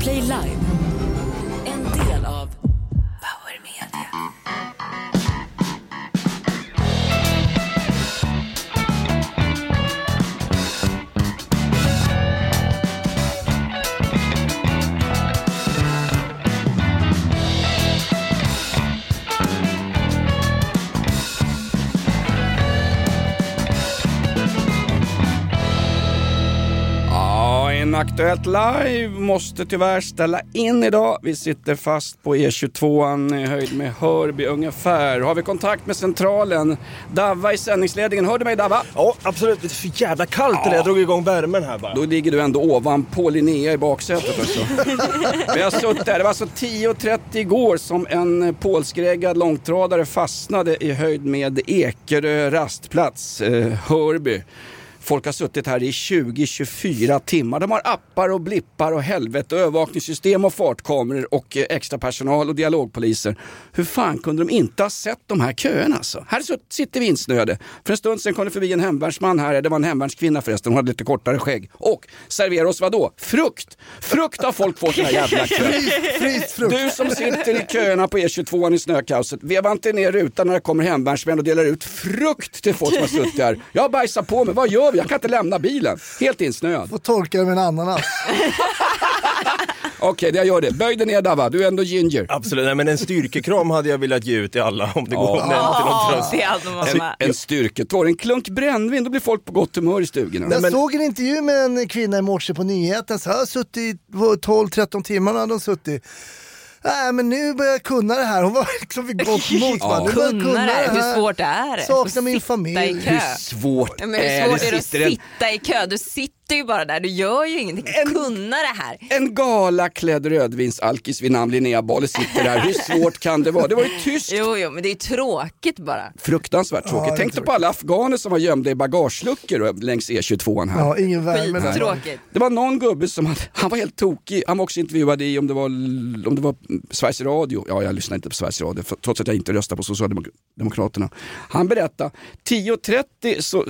Play Live. Aktuellt Live måste tyvärr ställa in idag. Vi sitter fast på E22 i höjd med Hörby ungefär. Har vi kontakt med centralen? Davva i sändningsledningen. Hör du mig Davva? Ja, absolut. Det är för jävla kallt eller? Jag drog igång värmen här bara. Då ligger du ändå ovanpå Linnea i baksätet också. Vi har suttit där. Det var alltså 10.30 igår som en polskreggad långtradare fastnade i höjd med Ekerö rastplats, eh, Hörby. Folk har suttit här i 20-24 timmar. De har appar och blippar och helvete, övervakningssystem och fartkameror och eh, extra personal och dialogpoliser. Hur fan kunde de inte ha sett de här köerna alltså? Här sitter vi insnöade. För en stund sedan kom det förbi en hemvärnsman här, det var en hemvärnskvinna förresten, hon hade lite kortare skägg. Och serverar oss vadå? Frukt! Frukt har folk fått den här jävla kön. Du som sitter i köerna på E22 i snökaoset, veva inte ner rutan när det kommer hemvärnsmän och delar ut frukt till folk som har suttit här. Jag har bajsat på mig, vad gör vi? Jag kan inte lämna bilen. Helt insnöad. Och torkar med en ananas. Okej, jag gör det. Böj dig ner Dava, du är ändå ginger. Absolut, nej men en styrkekram hade jag velat ge ut till alla om det går Ja. nej, till någon tröst. det man En, med. en styrketår, en klunk brännvin, då blir folk på gott humör i stugorna. Jag men- såg en intervju med en kvinna i morse på nyheten. Så har suttit i 12-13 timmar hade hon suttit. Nej men nu börjar jag kunna det här. Hon var liksom vid gott mod. Ja. Nu jag Kunna det, här. hur svårt är det? Saknar Att min familj. Hur svårt Men är hur svårt är det att sitter en, sitta i kö? Du sitter ju bara där, du gör ju ingenting. Kunna det här. en galaklädd rödvinsalkis vid namn Linnea Bale sitter där. Hur svårt kan det vara? Det var ju tyst. Jo, jo, men det är ju tråkigt bara. Fruktansvärt tråkigt. är Tänk dig på alla afghaner som var gömda i bagageluckor och- längs E22 här. Ja, ingen värme. Skittråkigt. Det var någon gubbe som hade, han var helt tokig. Han var också intervjuad i om det var, om det var Sveriges Radio. Ja, jag lyssnar inte på Sveriges Radio för, trots att jag inte röstar på Socialdemokraterna. Han berättade 10.30 så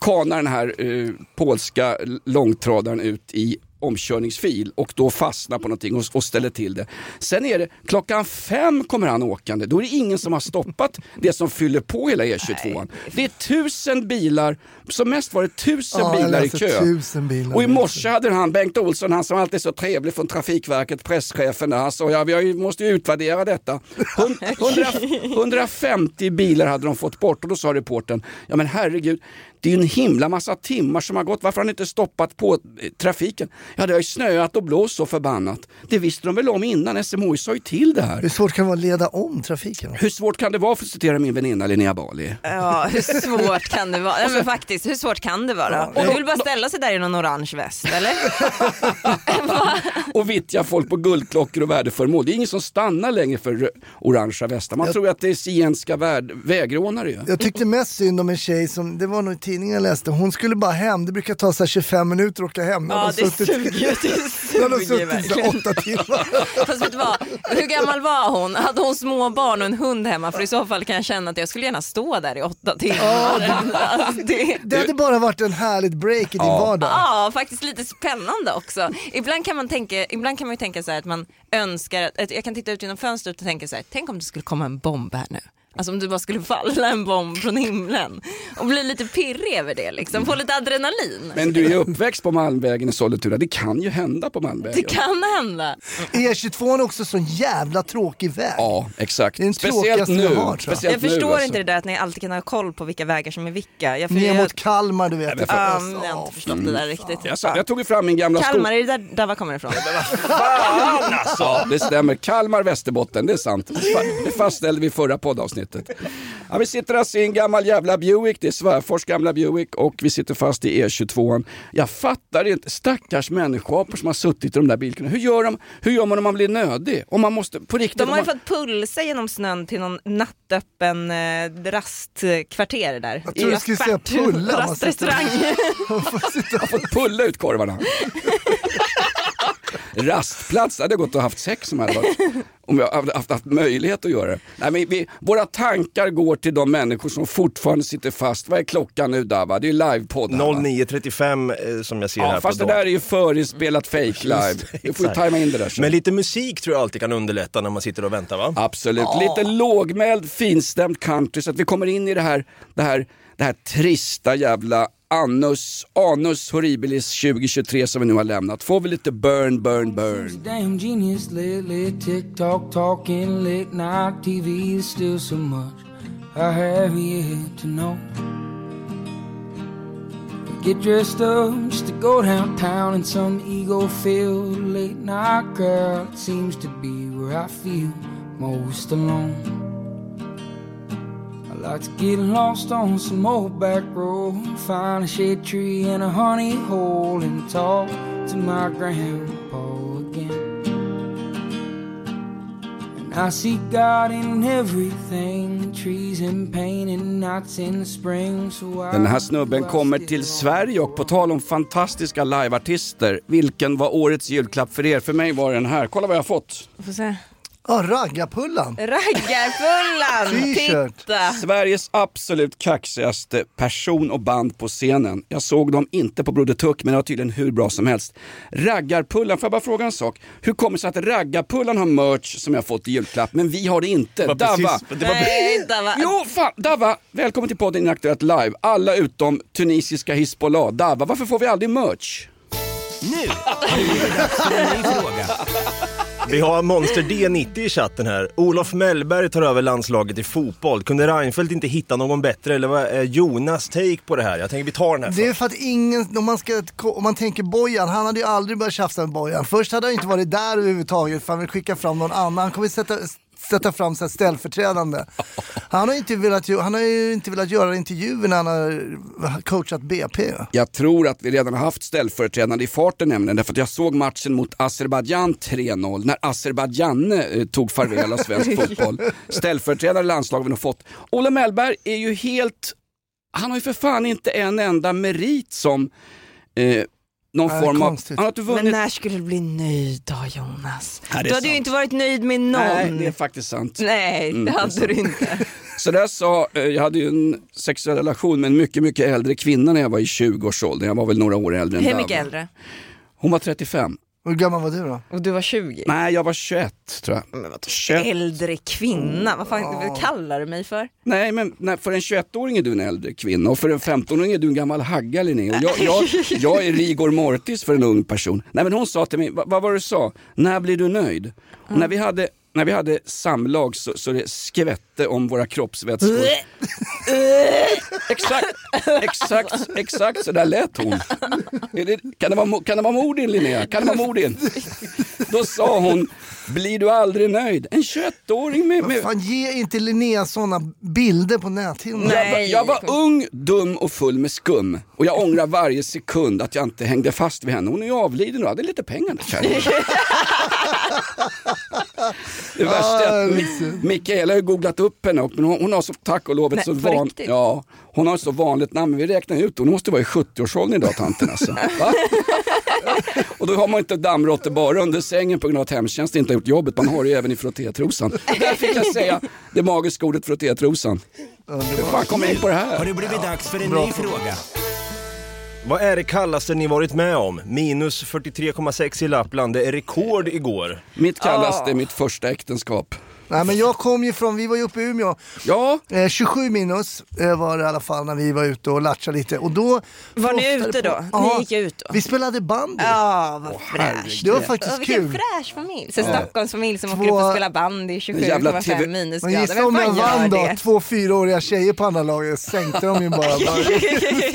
kanar den här eh, polska långtradaren ut i omkörningsfil och då fastnar på någonting och, och ställer till det. Sen är det klockan fem kommer han åkande. Då är det ingen som har stoppat det som fyller på hela E22. Det är tusen bilar, som mest var det tusen Ja, bilar i kö. bilar. Och i morse hade han Bengt Olsson, han som alltid är så trevlig från Trafikverket, presschefen där, han sa ja, vi måste ju utvärdera detta. Hun- 100, 150 bilar hade de fått bort och då sa reportern, ja men herregud, det är ju en himla massa timmar som har gått, varför har ni inte stoppat på trafiken? Ja det har ju snöat och blåst så förbannat. Det visste de väl om innan, SMHI sa ju till det här. Hur svårt kan det vara att leda om trafiken? Hur svårt kan det vara för att citera min väninna Linnea Bali? Ja, hur svårt kan det vara? Nej, men faktiskt, hur svårt kan det vara? Ja. Du vill bara ställa sig där i någon orange väst, eller? och vittja folk på guldklockor och värdeföremål. Det är ingen som stannar längre för orangea västar. Man tror ju att det är zigenska värd- vägrånare ju. Jag tyckte mest synd om en tjej som, det var nog tidningen jag läste, hon skulle bara hem, det brukar ta så här 25 minuter att åka hem. Ja, de det suger det har de suger suttit så verkligen. åtta timmar. Fast vet du vad, hur gammal var hon? Hade hon små barn och en hund hemma? För i så fall kan jag känna att jag skulle gärna stå där i åtta timmar. Alltså, det... Det hade bara varit en härligt break i din vardag. Ja, faktiskt lite spännande också. Ibland kan man, tänka, ibland kan man ju tänka så här att man önskar, att, att jag kan titta ut genom fönstret och tänka så här, tänk om det skulle komma en bomb här nu. Alltså om det bara skulle falla en bomb från himlen och bli lite pirrig över det liksom, få lite adrenalin. Men du är uppväxt på Malmvägen i Sollentuna. Det kan ju hända på Malmvägen. Det kan hända. E22 är också sån jävla tråkig väg. Ja, exakt. Det är den Speciellt nu. vi har, tror jag. Speciellt Jag förstår nu, alltså. inte det där att ni alltid kan ha koll på vilka vägar som är vilka. Jag, Ner jag, mot Kalmar du vet. det för- um, jag har inte förstått det där riktigt. Jag, sa, jag tog ju fram min gamla sko... Kalmar, är det där Dava kommer ifrån? Fan alltså! Ja, det stämmer. Kalmar, Västerbotten, det är sant. Det fastställde vi förra poddavsnittet. этот. Ja, vi sitter alltså i en gammal jävla Buick, det är svärfors gamla Buick och vi sitter fast i E22. Jag fattar inte, stackars människor som har suttit i de där bilarna. Hur gör, de, hur gör man om man blir nödig? Om man måste, på riktigt, De har ju man, fått pulsa genom snön till någon nattöppen eh, rastkvarter där. Jag tror du skulle säga pulla, Rastrestaurang. har fått pulla ut korvarna. rastplats. Det hade gått och haft sex om jag hade varit, om jag hade haft, haft möjlighet att göra det. Nej, men vi, våra tankar går till de människor som fortfarande sitter fast. Vad är klockan nu Dava? Det är ju livepodd. här, va? 09.35 eh, som jag ser här Ja, på fast det dagen. där är ju förinspelat fake live. Du får ju tajma in det där. så. Men lite musik tror jag alltid kan underlätta när man sitter och väntar va? Absolut, lite lågmäld finstämd country så att vi kommer in i det här, det här, det här trista jävla anus, anus horribilis 2023 som vi nu har lämnat. Får vi lite burn, burn, burn. Damn genius lately, TikTok talking, late night TV, there's still so much I have yet to know. I Get dressed up just to go downtown in some ego filled late night crowd. It seems to be where I feel most alone. I like to get lost on some old back road, find a shade tree and a honey hole, and talk to my grandpa And I see God in everything, trees in pain and nights in spring. So I Den här snubben kommer till Sverige och på tal om fantastiska liveartister, vilken var årets julklapp för er? För mig var den här. Kolla vad jag har fått. Får se. Ja, raggarpullan. Raggarpullan! Titta! Sveriges absolut kaxigaste person och band på scenen. Jag såg dem inte på Broder Tuck men det var tydligen hur bra som helst. Raggarpullan, får jag bara fråga en sak? Hur kommer det sig att Raggarpullan har merch som jag fått i julklapp men vi har det inte? Dava! precis- det var Nej, Dava. Jo, fan, Dava, välkommen till podden Inaktuellt Live. Alla utom tunisiska Hizbollah. Dava, varför får vi aldrig merch? Nu det blivit dags för en ny fråga. Vi har Monster D90 i chatten här. Olof Mellberg tar över landslaget i fotboll. Kunde Reinfeldt inte hitta någon bättre? Eller vad är Jonas take på det här? Jag tänker vi tar den här Det är för att ingen, om man, ska, om man tänker Bojan, han hade ju aldrig börjat tjafsa med Bojan. Först hade han inte varit där överhuvudtaget för han vill skicka fram någon annan. Han kommer sätta, sätta fram så här ställföreträdande. Han har, inte velat, han har ju inte velat göra intervjuer när han har coachat BP. Jag tror att vi redan har haft ställföreträdande i farten nämligen, därför att jag såg matchen mot Azerbajdzjan 3-0, när Azerbajdzjan eh, tog farväl av svensk fotboll. Ställföreträdare i landslaget vi har fått. Olle Mellberg är ju helt, han har ju för fan inte en enda merit som eh, någon form av, han har inte Men vunnit när skulle du bli nöjd då Jonas? Nej, det är du hade ju sant. inte varit nöjd med någon. Nej, det är faktiskt sant. Nej, Mm, det det hade sant. du inte. Så där sa, eh, jag hade ju en sexuell relation med en mycket, mycket äldre kvinna när jag var i 20-årsåldern. Jag var väl några år äldre än Hur mycket äldre? Hon var 35. Hur gammal var du då? Och du var 20? Nej, jag var 21 tror jag. 21. Äldre kvinna, vad fan vad kallar du mig för? Nej, men nej, för en 21-åring är du en äldre kvinna och för en 15-åring är du en gammal hagga Linné. Och jag, jag, jag är rigor mortis för en ung person. Nej, men hon sa till mig, "Va- vad var det du sa? När blir du nöjd? Och när vi hade när vi hade samlag så, så det skvätte om våra kroppsvätskor. exakt, exakt, exakt så där lät hon. Kan, det vara, kan det vara mord in Linnea? Kan det vara mord in? Då sa hon, blir du aldrig nöjd? En 21-åring med, med Fan, ge inte Linnea sådana bilder på näthinnan. Nej. jag, var- jag var ung, dum och full med skum. Och jag ångrar varje sekund att jag inte hängde fast vid henne. Hon är ju avliden och hade lite pengar. Det värsta är att Mi- Mikaela har googlat upp henne och men hon, hon har så, tack och lov ett så van, ja, Hon har så vanligt namn, vi räknar ut hon måste vara i 70-årsåldern idag tanten alltså. Va? Och då har man inte dammråttor bara under sängen på grund av att hemtjänst inte har gjort jobbet, man har det ju även i frottétrosan. Där fick jag säga det magiska ordet frottétrosan. Hur fan kom jag in på det Har här? det blivit dags för en ny fråga? Vad är det kallaste ni varit med om? Minus 43,6 i Lappland. Det är rekord igår. Mitt kallaste är mitt första äktenskap. Nej men jag kom ju från, vi var ju uppe i Umeå, Ja, eh, 27 minus eh, var det i alla fall när vi var ute och latchade lite och då Var ni ute på- då? Ja, Ni gick ut då? Vi spelade bandy. Ja, vad fräscht. Det var faktiskt Ja, vilken kul. fräsch familj. Så Stockholmsfamilj som åker Två- upp och spelar bandy i Jävla 27,5 TV Men minusgrader. gissa om jag vann då? Två fyraåriga tjejer på andra laget sänkte de ju bara. bara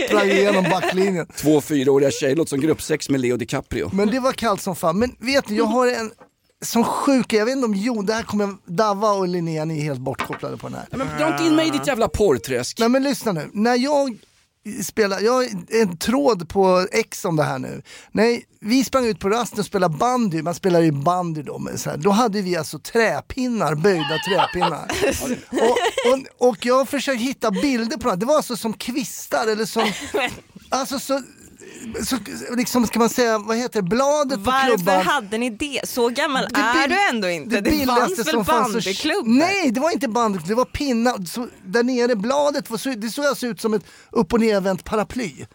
sprang igenom backlinjen. två fyraåriga tjejer låter som gruppsex med Leo DiCaprio. Men det var kallt som fan. Men vet ni, jag har en som sjuk, jag vet inte om Jo, där kommer Dava och Linnea, ni är helt bortkopplade på den här. Nej, men dra inte in mig i ditt jävla porrträsk. Nej men lyssna nu, när jag spelar, jag har en tråd på X om det här nu. Nej, vi sprang ut på rasten och spelade bandy, man spelar ju bandy då, men så här, då hade vi alltså träpinnar, böjda träpinnar. och, och, och jag har försökt hitta bilder på det här, det var alltså som kvistar eller som, alltså så så, liksom ska man säga, vad heter det, bladet på Varför klubban. hade ni det? Så gammal Det är du ändå inte. Det, billigaste fanns väl som fanns att- bandyklubbar? Nej, det var inte bandyklubb, det var pinnar. Så, där nere, bladet, var så, det såg alltså ut som ett upp och nervänt paraply.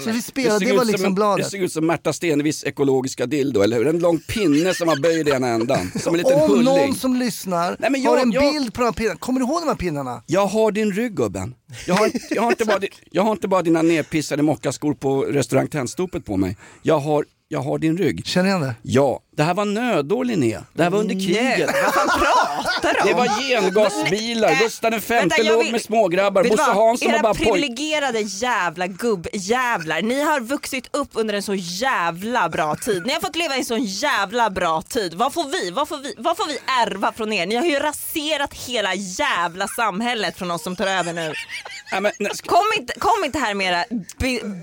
Så vi spelade, det, såg var ut som liksom en, det bladet. såg ut som Märta Stenevis ekologiska dildo, eller hur? En lång pinne som var böjd i ena ändan. Som en liten Om hulling. någon som lyssnar Nej, men har jag- en jag- bild på de här pinnarna, kommer du ihåg de här pinnarna? Jag har din rygg gubben. Jag har, jag, har inte bara, jag har inte bara dina nedpissade mockaskor på restaurang Tennstopet på mig. Jag har, jag har din rygg. Känner igen det? Ja, det här var nödår Linnea. Det här var under kriget. Vad fan pratar du om? Det var gengasbilar, Gustav V vänta, jag låg vill- med smågrabbar, Vet du Bosse vad? Hansson var Era bara pojk. privilegierade jävla gubbjävlar. Ni har vuxit upp under en så jävla bra tid. Ni har fått leva i en så jävla bra tid. Vad får vi? Vad får vi, vad får vi ärva från er? Ni har ju raserat hela jävla samhället från oss som tar över nu. Nej, men, Kom inte, kom inte här med era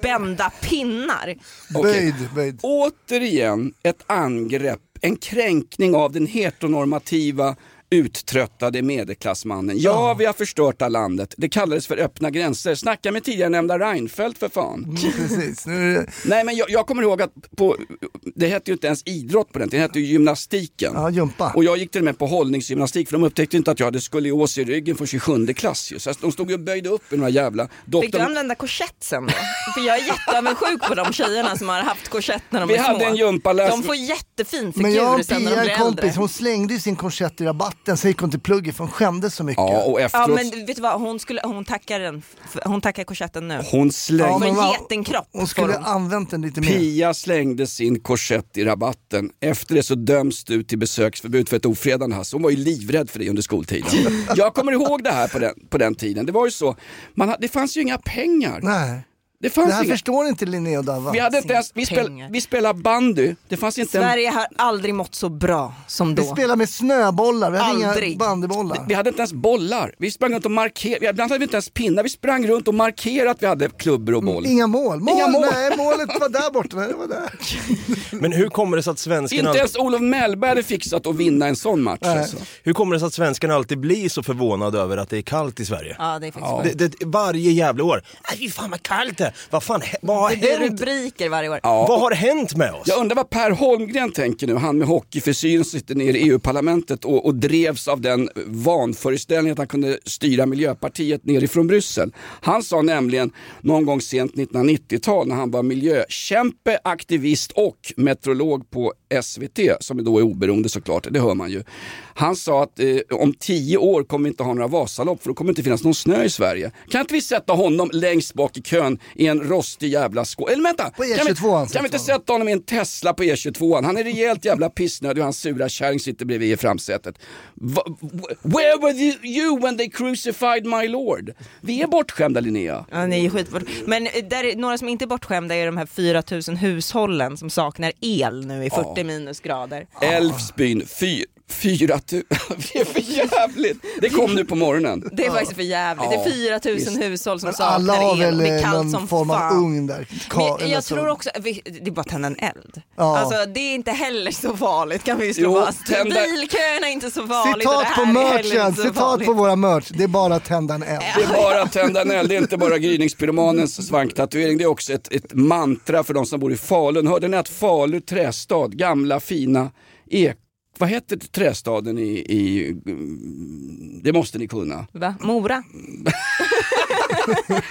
bända pinnar. Böjd, böjd. Återigen ett angrepp, en kränkning av den heteronormativa uttröttade medelklassmannen. Ja, vi har förstört det landet. Det kallades för öppna gränser. Snacka med tidigare nämnda Reinfeldt för fan. Mm, Precis. Nu är Nej men jag, jag kommer ihåg att på, det hette ju inte ens idrott på den tiden, det hette ju gymnastiken. ja, jumpa. Och jag gick till och med på hållningsgymnastik för de upptäckte inte att jag hade skolios i ryggen från 27 klass ju. Så de stod ju och böjde upp i här jävla... Fick du Doktorn, använda korsett sen då? För jag är jätteavundsjuk på de tjejerna som har haft korsett när de Vi hade små. en gympaläs- De får jättefin Men jag figur sen när de blir en äldre. kompis, hon slängde sin korsett i rabatten, så gick hon till plugget för hon skämdes så mycket. ja och Ja efteråt, men vet du vad, hon, skulle, hon, tackar den, hon tackar korsetten nu. hon slängde... Ja, vad- getingkropp Hon skulle hon. använt den lite mer. Pia slängde sin korsett i rabatten. Efter det så döms du till besöksförbud för ett ofredande Hasse. Hon var ju livrädd för det under skoltiden. Jag kommer ihåg det här på den, på den tiden. Det var ju så, man, det fanns ju inga pengar. Nej, Det fanns det här inga. förstår inte Linnea och Dava. Vi, hade inte ens, vi, spel, vi spelade bandy, det fanns inte en, Sverige har aldrig mått så bra som Vi då. spelade med snöbollar, vi hade inga bandybollar. vi hade inte ens bollar. Vi sprang runt och markerade, ibland hade vi inte ens pinnar, vi sprang runt och markerade att vi hade klubbor och boll. Inga mål. mål. Inga mål. Nej, målet var där borta. Nej, det var där. Men hur kommer det sig att svenskarna, Inte alltid, ens Olof Mellberg hade fixat att vinna en sån match. Alltså. hur kommer det sig att svenskarna alltid blir så förvånade över att det är kallt i Sverige? Ja det är faktiskt Det, det, varje jävla år. Aj, fy fan vad kallt det. Vad fan, vad har Det hänt? rubriker varje år. Ja. Vad har hänt med oss? Jag undrar vad Per Holmgren tänker nu, han med hockeyfrisyren som sitter nere i EU-parlamentet och, och drevs av den vanföreställningen att han kunde styra Miljöpartiet nerifrån Bryssel. Han sa nämligen någon gång sent 1990-tal när han var miljökämpe, aktivist och meteorolog på SVT, som då är oberoende såklart, det hör man ju. Han sa att eh, om tio år kommer vi inte ha några Vasalopp för då kommer det inte finnas någon snö i Sverige. Kan inte vi sätta honom längst bak i kön i en rostig jävla skål? Eller vänta! På kan vi, E22 kan vi inte sätta honom i en Tesla på E22? Han är rejält jävla pissnödig och hans sura kärring sitter bredvid i framsätet. Va, where were you- when they crucified my lord? Vi är bortskämda Linnea. Ja, ni är skitbort. Men där är, några som inte är bortskämda är de här 4000 hushållen som saknar el nu i 40 minusgrader. Älvsbyn, fy, fyra tu- Det är för jävligt. Det kom nu på morgonen. Det är faktiskt för jävligt. Det är 4000 hushåll som Men saknar alla har el väl och det är eh, kallt någon som form av fan. ugn där. Ka- Men eller jag så. tror också, vi- det är bara att tända en eld. Ja. Alltså det är inte heller så farligt kan vi ju slå Jo, fast. tända- Bilköerna är inte så farligt och det Citat på här är heller merchen, inte så citat farligt. på våra merch. Det är bara att tända en eld. Det är bara att tända en eld, det är inte bara gryningspyromanens svanktatuering, det är också ett, ett mantra för de som bor i Falun. Hörde ni att Falu trästad, gamla fina ek vad heter trästaden i, i, mm, det måste ni kunna. Va? Mora?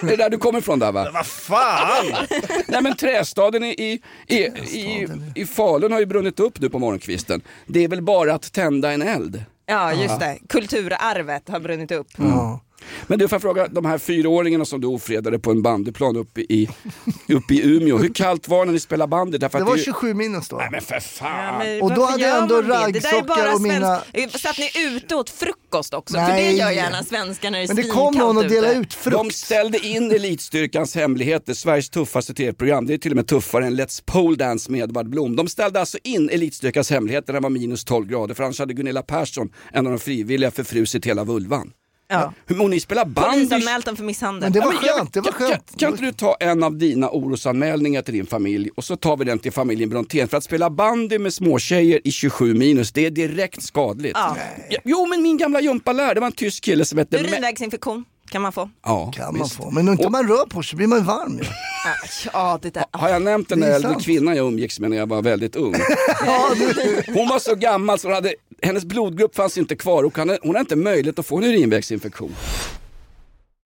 Det är där du kommer ifrån där va? Vad fan! Nej men trästaden i, i, i, i, i Falun har ju brunnit upp nu på morgonkvisten. Det är väl bara att tända en eld. Ja just det, kulturarvet har brunnit upp. Ja. Men du får fråga, de här fyraåringarna som du ofredade på en bandyplan uppe i, uppe i Umeå, hur kallt var det när ni spelade bandy? Därför Det att var är ju- 27 minus då. Nej men för fan! Ja, men Och då hade jag ändå det? Det bara och mina- svensk- Satt ni ute åt frukost också? För Nej. det gör gärna svenskar när det är Men det kom någon och delade ut De frukt. ställde in Elitstyrkans hemligheter, Sveriges tuffaste tv-program. Det är till och med tuffare än Let's Pole Dance med Edvard Blom. De ställde alltså in Elitstyrkans hemligheter när det var minus 12 grader, för annars hade Gunilla Persson, en av de frivilliga, förfrusit hela vulvan. Ja. Hur må ni spela bandy? För misshandel. Men det var Ja, men skönt, det var kan, skönt. Kan, kan inte du ta en av dina orosanmälningar till din familj och så tar vi den till familjen Brontén. För att spela bandy med småtjejer i 27 minus, det är direkt skadligt. Ja. Jo men min gamla gympalärare, det var en tysk kille som hette... Urinvägsinfektion kan man få. Ja, Kan man visst. få. Men inte om man rör på sig blir man varm ju. Ja, det där. Har jag nämnt den där äldre kvinnan jag umgicks med när jag var väldigt ung? Hon var så gammal så hon hade, hennes blodgrupp fanns inte kvar och hon hade, hon hade inte möjlighet att få en urinvägsinfektion.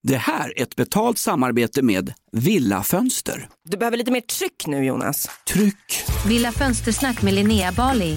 Det här är ett betalt samarbete med Villa Fönster. Du behöver lite mer tryck nu Jonas. Tryck! Villa Fönstersnack med Linnea Bali.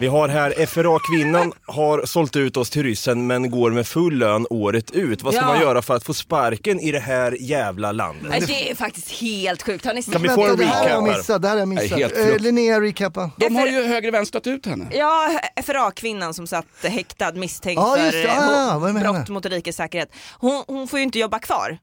Vi har här FRA-kvinnan har sålt ut oss till ryssen men går med full lön året ut. Vad ska Ja. man göra för att få sparken i det här jävla landet? Nej, Det är faktiskt helt sjukt. Har ni sett? Kan vi få en det här har jag recap här? missat. Det här har jag missat. helt Eh, frukt. Linnea, recappa. De har ju högre vänstrat ut henne. Ja, FRA-kvinnan som satt häktad misstänkt Ja, just för det. eh, Ah, hot- vad brott mot rikets säkerhet. Hon, hon får ju inte jobba kvar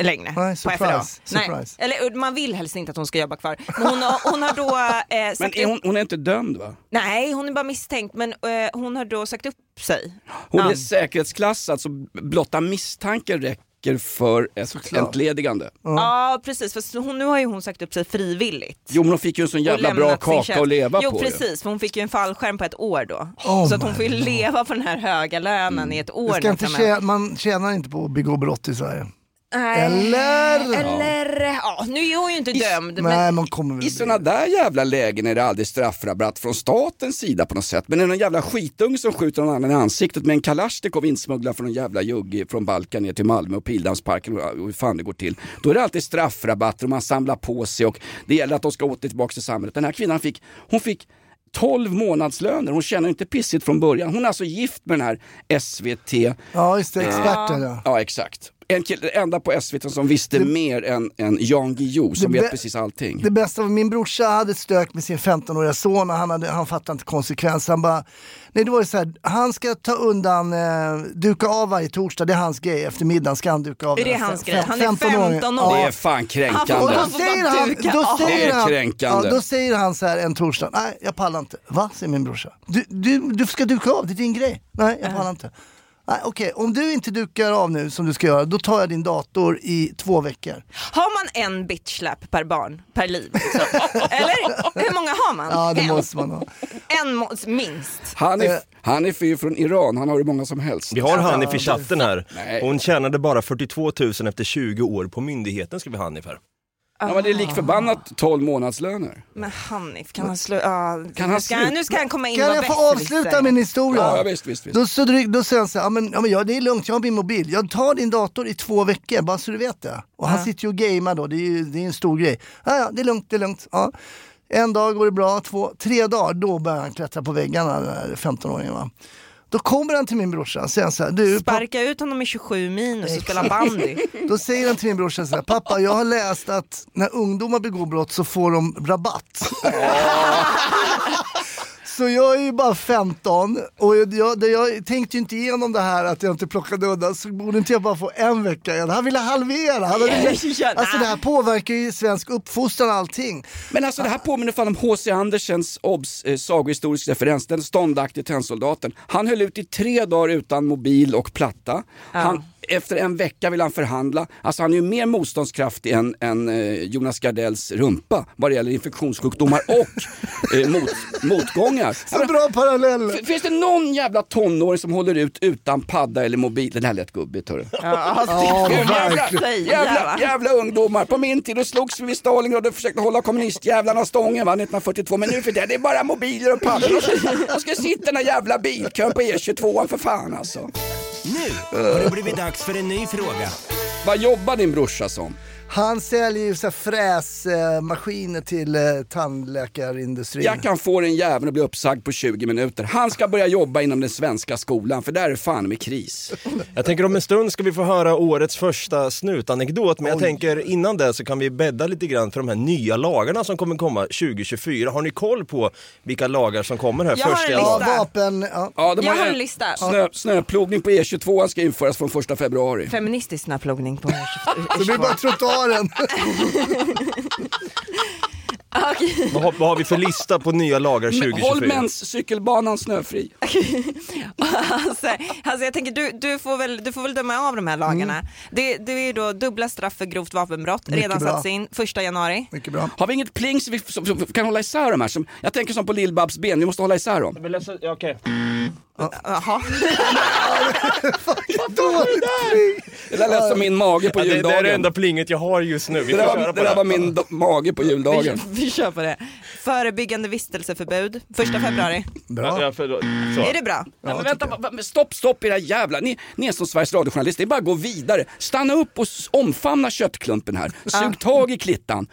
längre Nej, på surprise, FRA. surprise. Nej, eller man vill helst inte att hon ska jobba kvar. Men hon, har, hon har då eh, sagt Men är hon, hon är inte dömd va? Nej, hon är bara misstänkt men eh, hon har då sagt upp sig. Hon Ja. är säkerhetsklassad så blotta misstanken räcker för ett Såklart. entledigande. Ja precis, för hon, nu har ju hon sagt upp sig frivilligt. Jo men hon fick ju en sån jävla bra kaka att leva jo, på. ju. precis, för hon fick ju en fallskärm på ett år då. Oh så att hon får ju God. leva på den här höga lönen i ett år Det ska tjäna, man tjänar inte på att begå brott i Sverige. Nej. Eller? Eller, ja, nu är hon ju inte dömd. Men, Nej, man kommer väl I sådana där jävla lägen är det aldrig straffrabatt från statens sida på något sätt. Men är det någon jävla skitunge som skjuter någon annan i ansiktet med en kalasjnikov insmugglad från en jävla jugg från Balkan ner till Malmö och Pildammsparken och hur fan det går till. Då är det alltid straffrabatter och man samlar på sig och det gäller att de ska åter tillbaka till samhället. Den här kvinnan fick, hon fick 12 månadslöner, hon tjänar inte pissigt från början. Hon är alltså gift med den här SVT, Ja, just det. Experten ja. ja exakt. En kille, enda på SVT som visste mer än, än Jan Guillou som Det vet precis allting. Det bästa var min brorsa hade ett stök med sin 15-åriga son och han, hade, han fattade inte konsekvensen. Han bara, nej det var ju så här, han ska ta undan, eh, duka av varje torsdag, det är hans grej. Efter middagen ska han duka av. Är det hans grej? Han är 15-åringen. 15 år. Det Ja. är fan Han kränkande. får- Han får bara säger han, då säger Det är han, kränkande. Ja, då säger han så här en torsdag, nej jag pallar inte. Va? säger min brorsa. Du, du, du ska duka av, det är din grej. Nej, jag pallar inte. Nej, Okej, om du inte dukar av nu som du ska göra, då tar jag din dator i två veckor. Har man en bitchlap per barn, per liv? Liksom? Eller hur många har man? Ja, det en. måste man ha. En må- minst. Han är, Eh. han är ju från Iran, han har hur många som helst. Vi har Hanif i chatten här. Hon tjänade bara 42 000 efter 20 år på myndigheten skriver Hanif här. Ja, men det är lik förbannat 12 månadslöner. Men Hanif, kan han slå... Ja, Kan nu, han ska, sluta? nu ska han komma in Kan och jag få avsluta min historia? Ja, visst, visst, visst. Då, så, då säger han så här, ja, men, ja, men ja, det är lugnt, jag har min mobil. Jag tar din dator i två veckor, bara så du vet det. Och han sitter ju och gamear då, det är ju det är en stor grej. Ja, ja, det är lugnt, det är lugnt. Ja. En dag går det bra, två, tre dagar, då börjar han klättra på väggarna, den här 15-åringen. Då kommer han till min brorsa och säger så här, du, Sparka ut honom i 27 minus och spela bandy. då säger han till min brorsa så här, pappa jag har läst att när ungdomar begår brott så får de rabatt. Så jag är ju bara 15 och jag, jag, jag tänkte ju inte igenom det här att jag inte plockade undan så borde inte jag bara få en vecka igen. Han ville halvera. Han hade, alltså det här påverkar ju svensk uppfostran och allting. Men alltså det här påminner fan om H.C. Andersens obs, eh, sagohistorisk referens, den ståndaktige tennsoldaten. Han höll ut i tre dagar utan mobil och platta. Han, efter en vecka vill han förhandla. Alltså han är ju mer motståndskraftig än, än eh, Jonas Gardells rumpa vad det gäller infektionssjukdomar och eh, mot, motgångar. Så bra parallell. F- Finns det någon jävla tonåring som håller ut utan padda eller mobil? Det här lät gubbigt hörru. Ja, Gud, jävla, verkligen. jävla, jävla ungdomar. På min tid då slogs vi vid Stalingrad och försökte hålla kommunistjävlarna stången va, 1942. Men nu för det, det är bara mobiler och paddor. De ska sitta i den här jävla bilkön på E22 för fan alltså. Nu har det blivit dags för en ny fråga. Vad jobbar din brorsa som? Han säljer ju så fräsmaskiner till eh, tandläkarindustrin. Jag kan få den jäveln att bli uppsagd på 20 minuter. Han ska börja jobba inom den svenska skolan för där är fan med kris. Jag tänker om en stund ska vi få höra årets första snutanekdot, men jag tänker innan det så kan vi bädda lite grann för de här nya lagarna som kommer komma 2024. Har ni koll på vilka lagar som kommer här Jag har första en Ja, januari? vapen, ja. Ja, Jag har en lista. Snö, snöplogning på E22 ska införas från 1 februari. Feministisk snöplogning på Så det blir bara trottoaren. Okej. Vad, har, vad har vi för lista på nya lagar Men 2024? Håll mens cykelbanan snöfri. alltså, alltså jag tänker du, du, får väl, du får väl döma av de här lagarna. Det, det är ju då dubbla straff för grovt vapenbrott, Mycket redan bra. satts in första januari. Mycket bra. Har vi inget pling så vi som, som, kan hålla isär de här? Som, jag tänker som på Lill-Babs ben, vi måste hålla isär dem. Men läsa- ja, okej. Jaha. Dåligt pling. Det där lät som min mage på Ja, det, det är juldagen. det enda plinget jag har just nu. Vi det får där köra var, på det där var min do- mage på juldagen. vi kör på det. Förebyggande vistelseförbud, första februari. Ja, ja, för, så. Är det bra? Nej, men vänta, va- va- men stopp, stopp era jävla... Ni, ni är som Sveriges radiojournalist, det är bara att gå vidare. Stanna upp och s- omfamna köttklumpen här. Sug tag i klittan.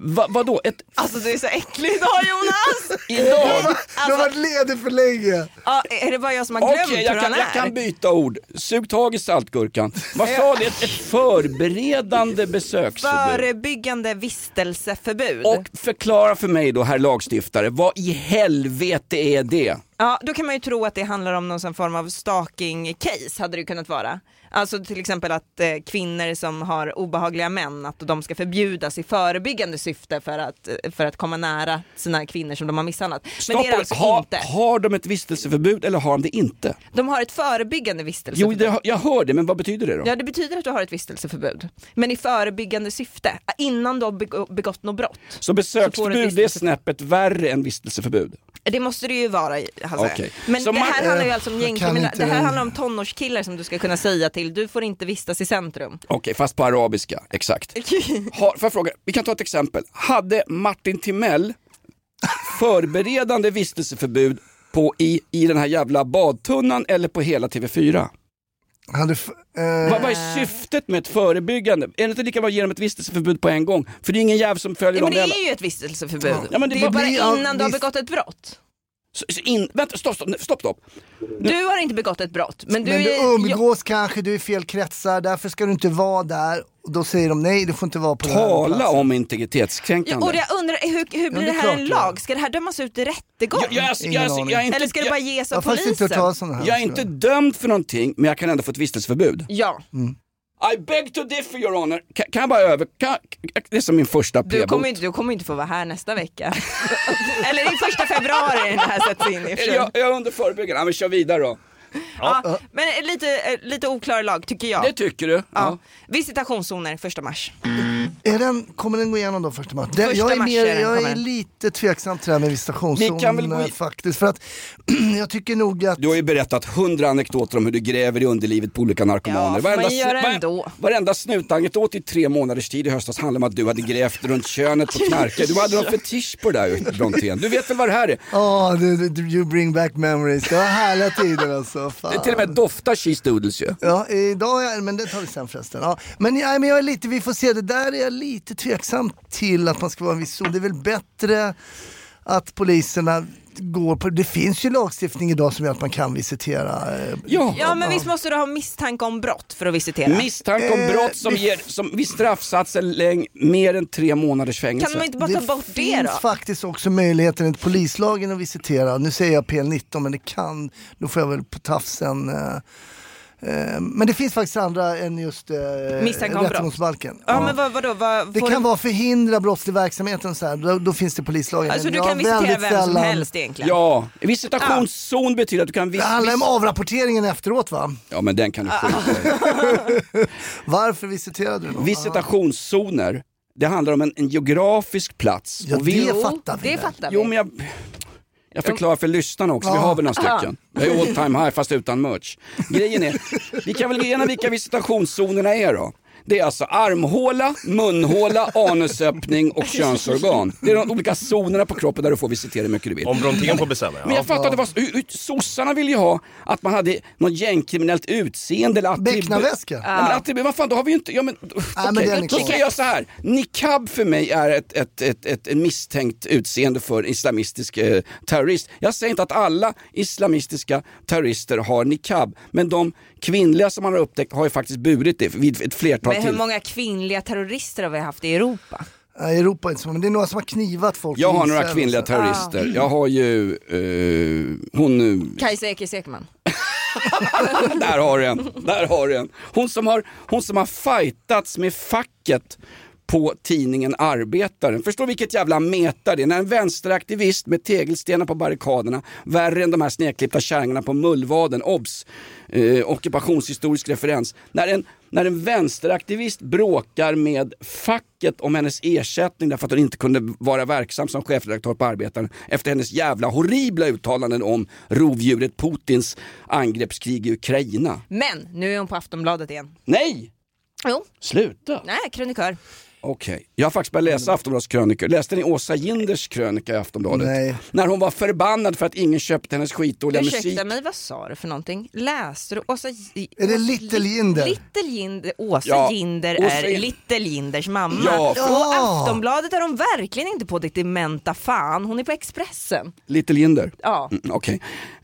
Va, vadå? Ett, Alltså du är så äcklig idag Jonas! idag? Du har varit ledig för länge. Ja, är det bara jag som har Okej, glömt jag, hur kan, han jag kan är? byta ord. Sug tag i saltgurkan. Vad sa du? Ett, ett förberedande besöksförbud. Förebyggande vistelseförbud. Och förklara för mig då, herr lagstiftare, vad i helvete är det? Ja, då kan man ju tro att det handlar om någon form av stalking-case, hade det kunnat vara. Alltså till exempel att eh, kvinnor som har obehagliga män, att de ska förbjudas i förebyggande syfte för att, eh, för att komma nära sina kvinnor som de har misshandlat. Men Stopp, det är alltså har, inte. har de ett vistelseförbud eller har de det inte? De har ett förebyggande Jo, vistelseförbud. det, jag hör det, men vad betyder det då? Ja det betyder att du har ett vistelseförbud. Men i förebyggande syfte, innan du har begått något brott. Så besöksförbud det är snäppet värre än vistelseförbud? Det måste det ju vara Hasse. Okej. Men Så det man- här handlar ju alltså om gängkriminella, det här handlar om tonårskillar som du ska kunna säga till, du får inte vistas i centrum. Okej, fast på arabiska, exakt. Har, får jag fråga, vi kan ta ett exempel. Hade Martin Timell förberedande vistelseförbud på, i, i den här jävla badtunnan eller på hela TV4? Hade eh, Vad, vad är syftet med ett förebyggande? Är det inte lika bra att ge dem ett vistelseförbud på en gång? För det är ingen jävel som följer Ja, men dem. det är ju ett vistelseförbud. Ja, men det det är bara innan du har begått ett brott. Så, så in, vänta, stopp, stopp, stopp, stopp. Du har inte begått ett brott, men du men du är... umgås kanske, du är i fel kretsar, därför ska du inte vara där. Och då säger de nej, du får inte vara på den här Tala om Ja, integritetskränkande. och jag undrar, hur, hur blir det det är här en det lag? Ska det här dömas ut i rättegång? jag, jag, jag, jag, jag, inte, Eller ska det jag, bara ges Jag av inte polisen? om det här. jag är inte dömd för någonting, men jag kan ändå få ett vistelseförbud. Ja, I beg to differ your honor. Kan, kan jag bara över... Kan, det är som min första du p-bot. kommer, inte, du kommer inte få vara här nästa vecka. Eller i första februari den här sätts in i. Jag, jag är under förebyggande, ja, men kör vidare då. Ja, men lite, lite oklar lag tycker jag. Det tycker du? ja. Ja. Visitationszoner första mars. Är den, kommer den gå igenom då första mars? Det, Första jag är, mars mer, är den, jag kommer är den. lite tveksam till det här med visitationszon Vi kan väl gå i- faktiskt. För att jag tycker nog att... Du har ju berättat hundra anekdoter om hur du gräver i underlivet på olika narkomaner. Ja, får man Varenda- göra var- ändå. Varenda snutanekdot i tre månaders tid i höstas handlade om att du hade grävt runt könet på knarkare. Du hade någon fetisch på det där Brontén. Du vet väl vad det här är? Ja, du, du, you bring back memories. Det var härliga tider alltså. Fan. Det till och med doftar cheese doodles ju. Ja, idag, är- men det tar vi sen förresten. Ja. Men, ja, men jag är lite, vi får se, det där är jag lite tveksam till att man ska vara en viss zon. Det är väl bättre att poliserna går på, det finns ju lagstiftning idag som gör att man kan visitera. eh, Ja. Ja men visst måste du ha misstanke om brott för att visitera? Misstanke om Eh, brott som det- ger som vid straffsatser läng mer än tre månaders fängelse. Kan man inte bara ta bort det finns då? faktiskt också möjligheten enligt polislagen att visitera. Nu säger jag PL19 men det kan, då får jag väl på tafsen. Eh, eh, men det finns faktiskt andra än just eh, rättegångsbalken. Ja, men vad, vadå? Vad, Det kan du... vara förhindra brottslig verksamhet och så här. Då, då finns det polislagen. Alltså du kan visitera vem som sällan- helst egentligen? Ja, visitationszon betyder att du kan Det vis- handlar om avrapporteringen efteråt va? Ja men den kan du skita. Varför visiterade du någon? Visitationszoner, det handlar om en, en geografisk plats. Ja, Och vi- det fattar vi. Det fattar vi. Jo men jag, jag förklarar för lyssnarna också, vi har väl några stycken. Jag är all time high fast utan merch. Grejen är, vi kan väl gå igenom vilka visitationszonerna är då. Det är alltså armhåla, munhåla, anusöppning och könsorgan. Det är de olika zonerna på kroppen där du får visitera hur mycket du vill. Om Brontén får bestämma, Men ja. jag fattar att det var, hur- hur- sossarna ville ju ha att man hade något gängkriminellt utseende eller attribut. Becknarväska? Ja, men attribut, vad fan då har vi ju inte, ja men, men okej, den är då ska konstig. jag göra så här. Niqab för mig är ett, ett, ett, ett, ett misstänkt utseende för islamistisk eh, terrorist. Jag säger inte att alla islamistiska terrorister har niqab, men de kvinnliga som man har upptäckt har ju faktiskt burit det vid ett flertal Men hur till. många kvinnliga terrorister har vi haft i Europa? Nej, Europa inte så, men det är några som har knivat folk. Jag har några kvinnliga så. Ah. terrorister. Jag har ju eh, hon Kajsa Ekis Ekman. där har du en, där har du en. Hon som har, hon som har fightats med facket på tidningen Arbetaren. Förstår vilket jävla meta det är. När en vänsteraktivist med tegelstenar på barrikaderna, värre än de här snedklippta kärringarna på Mullvaden, obs, eh, ockupationshistorisk referens. När en, när en vänsteraktivist bråkar med facket om hennes ersättning därför att hon inte kunde vara verksam som chefredaktör på Arbetaren efter hennes jävla horribla uttalanden om rovdjuret Putins angreppskrig i Ukraina. Men nu är hon på Aftonbladet igen. Nej! Jo, Sluta! nej, krönikör. Okej, jag har faktiskt börjat läsa Aftonbladets krönikor. Läste ni Åsa Ginders krönika i Aftonbladet? Nej. När hon var förbannad för att ingen köpte hennes skitdåliga musik. Ursäkta mig, vad sa du för någonting? Läste du Åsa... Är det Little Jinder? Little Jinder, Åsa Ja, Jinder Åsa är Jinder. Little Jinders mamma. Ja, Och Ja. Aftonbladet är de verkligen inte på ditt dementa fan, hon är på Expressen. Little Jinder? Ja. Mm, Okej.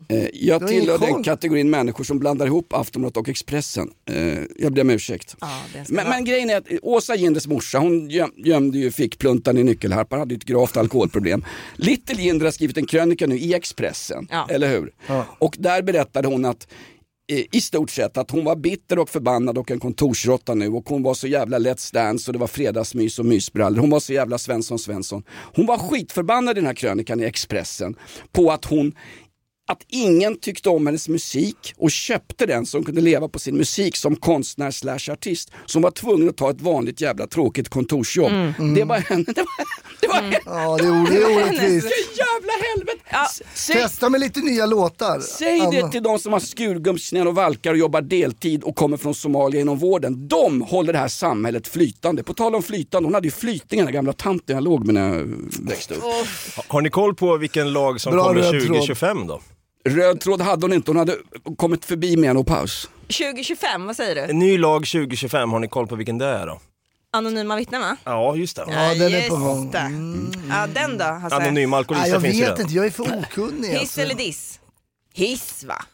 Eh, jag tillhör den kategorin människor som blandar ihop Aftonbladet och Expressen. Eh, jag ber om ursäkt. Ja, Men, men grejen är att Åsa Ginders morsa, hon göm, gömde ju fickpluntan i nyckelharpan, hade ju ett gravt alkoholproblem. Little Jinder har skrivit en krönika nu i Expressen, Ja. eller hur? Och där berättade hon att eh, i stort sett att hon var bitter och förbannad och en kontorsråtta nu och hon var så jävla Let's Dance och det var fredagsmys och mysbrallor. Hon var så jävla Svensson Svensson. Hon var skitförbannad i den här krönikan i Expressen på att hon att ingen tyckte om hennes musik och köpte den hon kunde leva på sin musik som konstnär slash artist. Hon var tvungen att ta ett vanligt jävla tråkigt kontorsjobb. Det var henne. Det var, det var henne. Ja, det är, det orättvist. Jävla helvete! Ja. Säg, Testa med lite nya låtar. säg det Anna. till de som har skurgummsknän och valkar och jobbar deltid och kommer från Somalia inom vården. De håller det här samhället flytande. På tal om flytande, hon hade ju flytning den gamla tanten jag låg med när jag växte upp. Har ni koll på vilken lag som Bra kommer röd tråd. 2025 då? Röd tråd hade hon inte, hon hade kommit förbi med en paus. 2025, vad säger du? En ny lag 2025, har ni koll på vilken det är då? Anonyma vittnen va? Ja, just det. Ja, den är på gång. det. Ja, den då Hasse? Anonyma alkoholister jag finns ju vet redan. inte, jag är för okunnig. Hiss alltså. eller diss? Hiss va?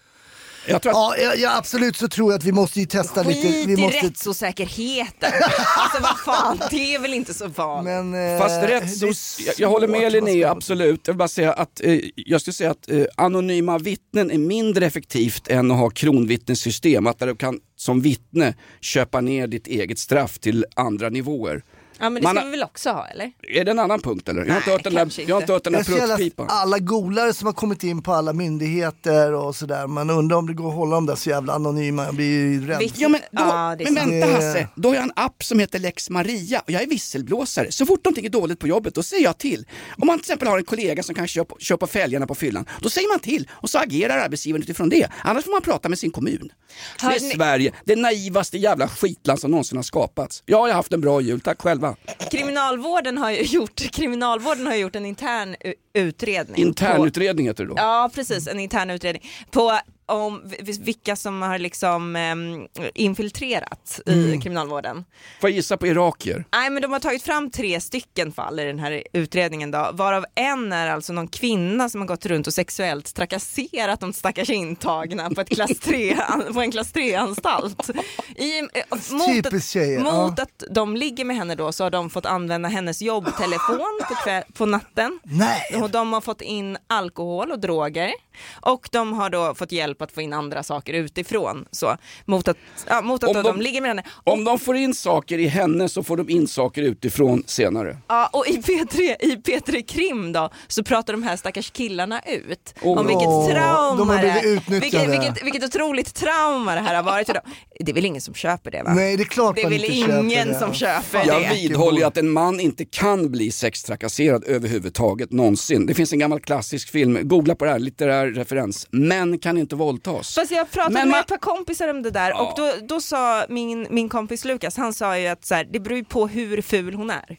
Jag tror att Ja, ja, ja, absolut så tror jag att vi måste ju testa lite. Skit Vi i måste... rättsosäkerheten. alltså vad fan, det är väl inte så vanligt. Men, eh, Fast det rätt är så, jag, jag håller med Linnea, absolut. Jag vill bara säga att, eh, jag skulle säga att eh, anonyma vittnen är mindre effektivt än att ha kronvittnessystem. Att där du kan som vittne köpa ner ditt eget straff till andra nivåer. Ja men det Man ska har- vi väl också ha eller? Är det en annan punkt eller? Jag har inte hört den där, jag har inte hört den Det där fruktpipan. alla golare som har kommit in på alla myndigheter och sådär. Man undrar om det går att hålla dem där så jävla anonyma. Jag blir ju rädd. Ja men, då, Ja, det är men vänta Det- Hasse, då har jag en app som heter Lex Maria och jag är visselblåsare. Så fort någonting är dåligt på jobbet, då säger jag till. Om man till exempel har en kollega som på, kör på fälgarna på fyllan, då säger man till och så agerar arbetsgivaren utifrån det. Annars får man prata med sin kommun. Det Hör är ni- Sverige, det naivaste jävla skitland som någonsin har skapats. Ja, jag har haft en bra jul, tack själva. Kriminalvården har ju gjort, kriminalvården har gjort en intern utredning. på- Internutredning heter det då. Ja precis, en intern utredning. På om vilka som har liksom em, infiltrerat i Mm. kriminalvården. Får jag gissa på irakier? Nej men de har tagit fram tre stycken fall i den här utredningen då, varav en är alltså någon kvinna som har gått runt och sexuellt trakasserat de stackars intagna på, ett klass 3, på en klass 3-anstalt. I, eh, mot, att, mot ja. att de ligger med henne då så har de fått använda hennes jobbtelefon på, kväll, på natten. Nej. Och de har fått in alkohol och droger och de har då fått hjälp att få in andra saker utifrån så, mot att, ja, mot att Om då de- de ligger med henne. Om de får in saker i henne så får de in saker utifrån senare. Ja, och i P3, i P3 Krim då så pratar de här stackars killarna ut Åh. om vilket trauma de det vilket, vilket, vilket otroligt trauma det här har varit för dem. Det är väl ingen som köper det va? Nej, det är klart det är väl inte köper ingen det. som köper Jag det. vidhåller ju att en man inte kan bli sextrakasserad överhuvudtaget någonsin. Det finns en gammal klassisk film, googla på det här, litterär referens. Män kan inte våldtas. Fast jag pratade Men med man- ett par kompisar om det där och då, då sa min, min kompis Lukas, han sa ju att så här, det beror ju på hur ful hon är.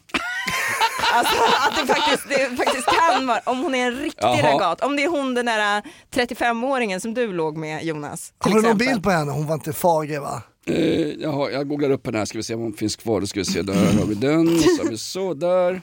Alltså att det faktiskt, det faktiskt kan vara, om hon är en riktig Jaha. ragat, om det är hon den där 35-åringen som du låg med Jonas. Har du någon bild på henne? Hon var inte fager va? Eh, jaha, jag googlar upp henne här, ska vi se om hon finns kvar. Då ska vi se, där har vi den, så har vi så där.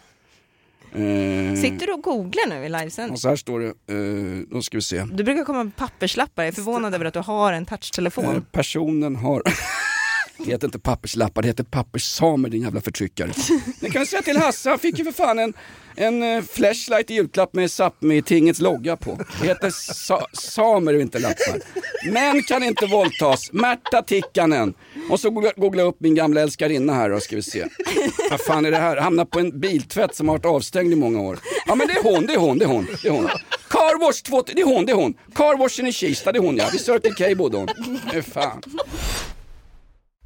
Eh, Sitter du och googlar nu i livesändning? och så här står det, eh, då ska vi se. Du brukar komma med papperslappar, jag är förvånad över att du har en Eh, touchtelefon. personen har Det heter inte papperslappar, det heter papperssamer din jävla förtryckare. Det kan jag säga till Hasse, han fick ju för fan en, en eh, flashlight i julklapp med Sápmi-tingets logga på. Det heter sa samer och inte lappar. Män kan inte våldtas, Märta Tikkanen. Och så googla- jag upp min gamla älskarinna här då ska vi se. Vad fan är det här? Hamnar på en biltvätt som har varit avstängd i många år. Ja men det är hon, det är hon, det är hon. Det är hon. Carwash, 2, det är hon, det är hon. Carwashen i Kista, det är hon ja. Vid Circle K bodde hon. Eh, fan.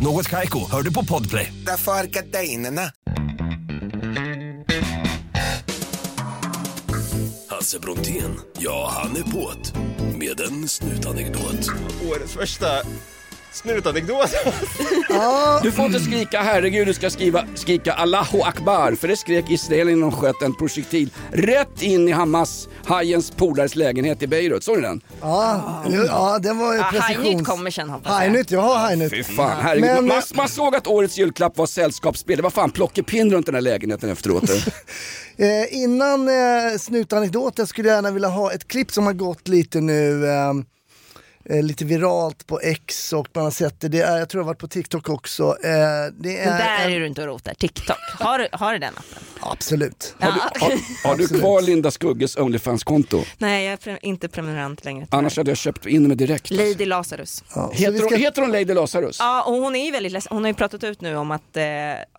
Något Kaiko, hör du på Podplay. Därför är gardinerna. Hasse Brontén, ja han är på't. Med en snutanekdot. Årets första snutanekdot. Du får inte skrika herregud, du ska skriva, skrika Allahu Akbar. För det skrek Israel när de sköt en projektil rätt in i Hamas, hajens polares lägenhet i Beirut. Såg ni den? Ja, ja det var ju Ja, precisions... Hajnytt kommer sen hoppas jag. Hajnytt, jag har Hajnytt. Fy fan, herregud. Men- man, man såg att årets julklapp var sällskapsspel. Det var fan plockepinn runt den här lägenheten efteråt. Eh, innan eh, snutanekdoten skulle jag gärna vilja ha ett klipp som har gått lite nu, eh, eh, lite viralt på X och man har sett det, det är, jag tror det har varit på TikTok också. Eh, det är, Men där en- är du inte och rotar. TikTok. Har du, har du den appen? Absolut. Har du, har, har du kvar Linda Skugges Onlyfans-konto? Nej, jag är pre- inte prenumerant längre. Annars hade jag köpt in mig direkt. Lady Lazarus. Ja, Heter, ska- hon, heter hon Lady Lazarus? Ja, och hon är ju väldigt ledsen. Hon har ju pratat ut nu om att, eh,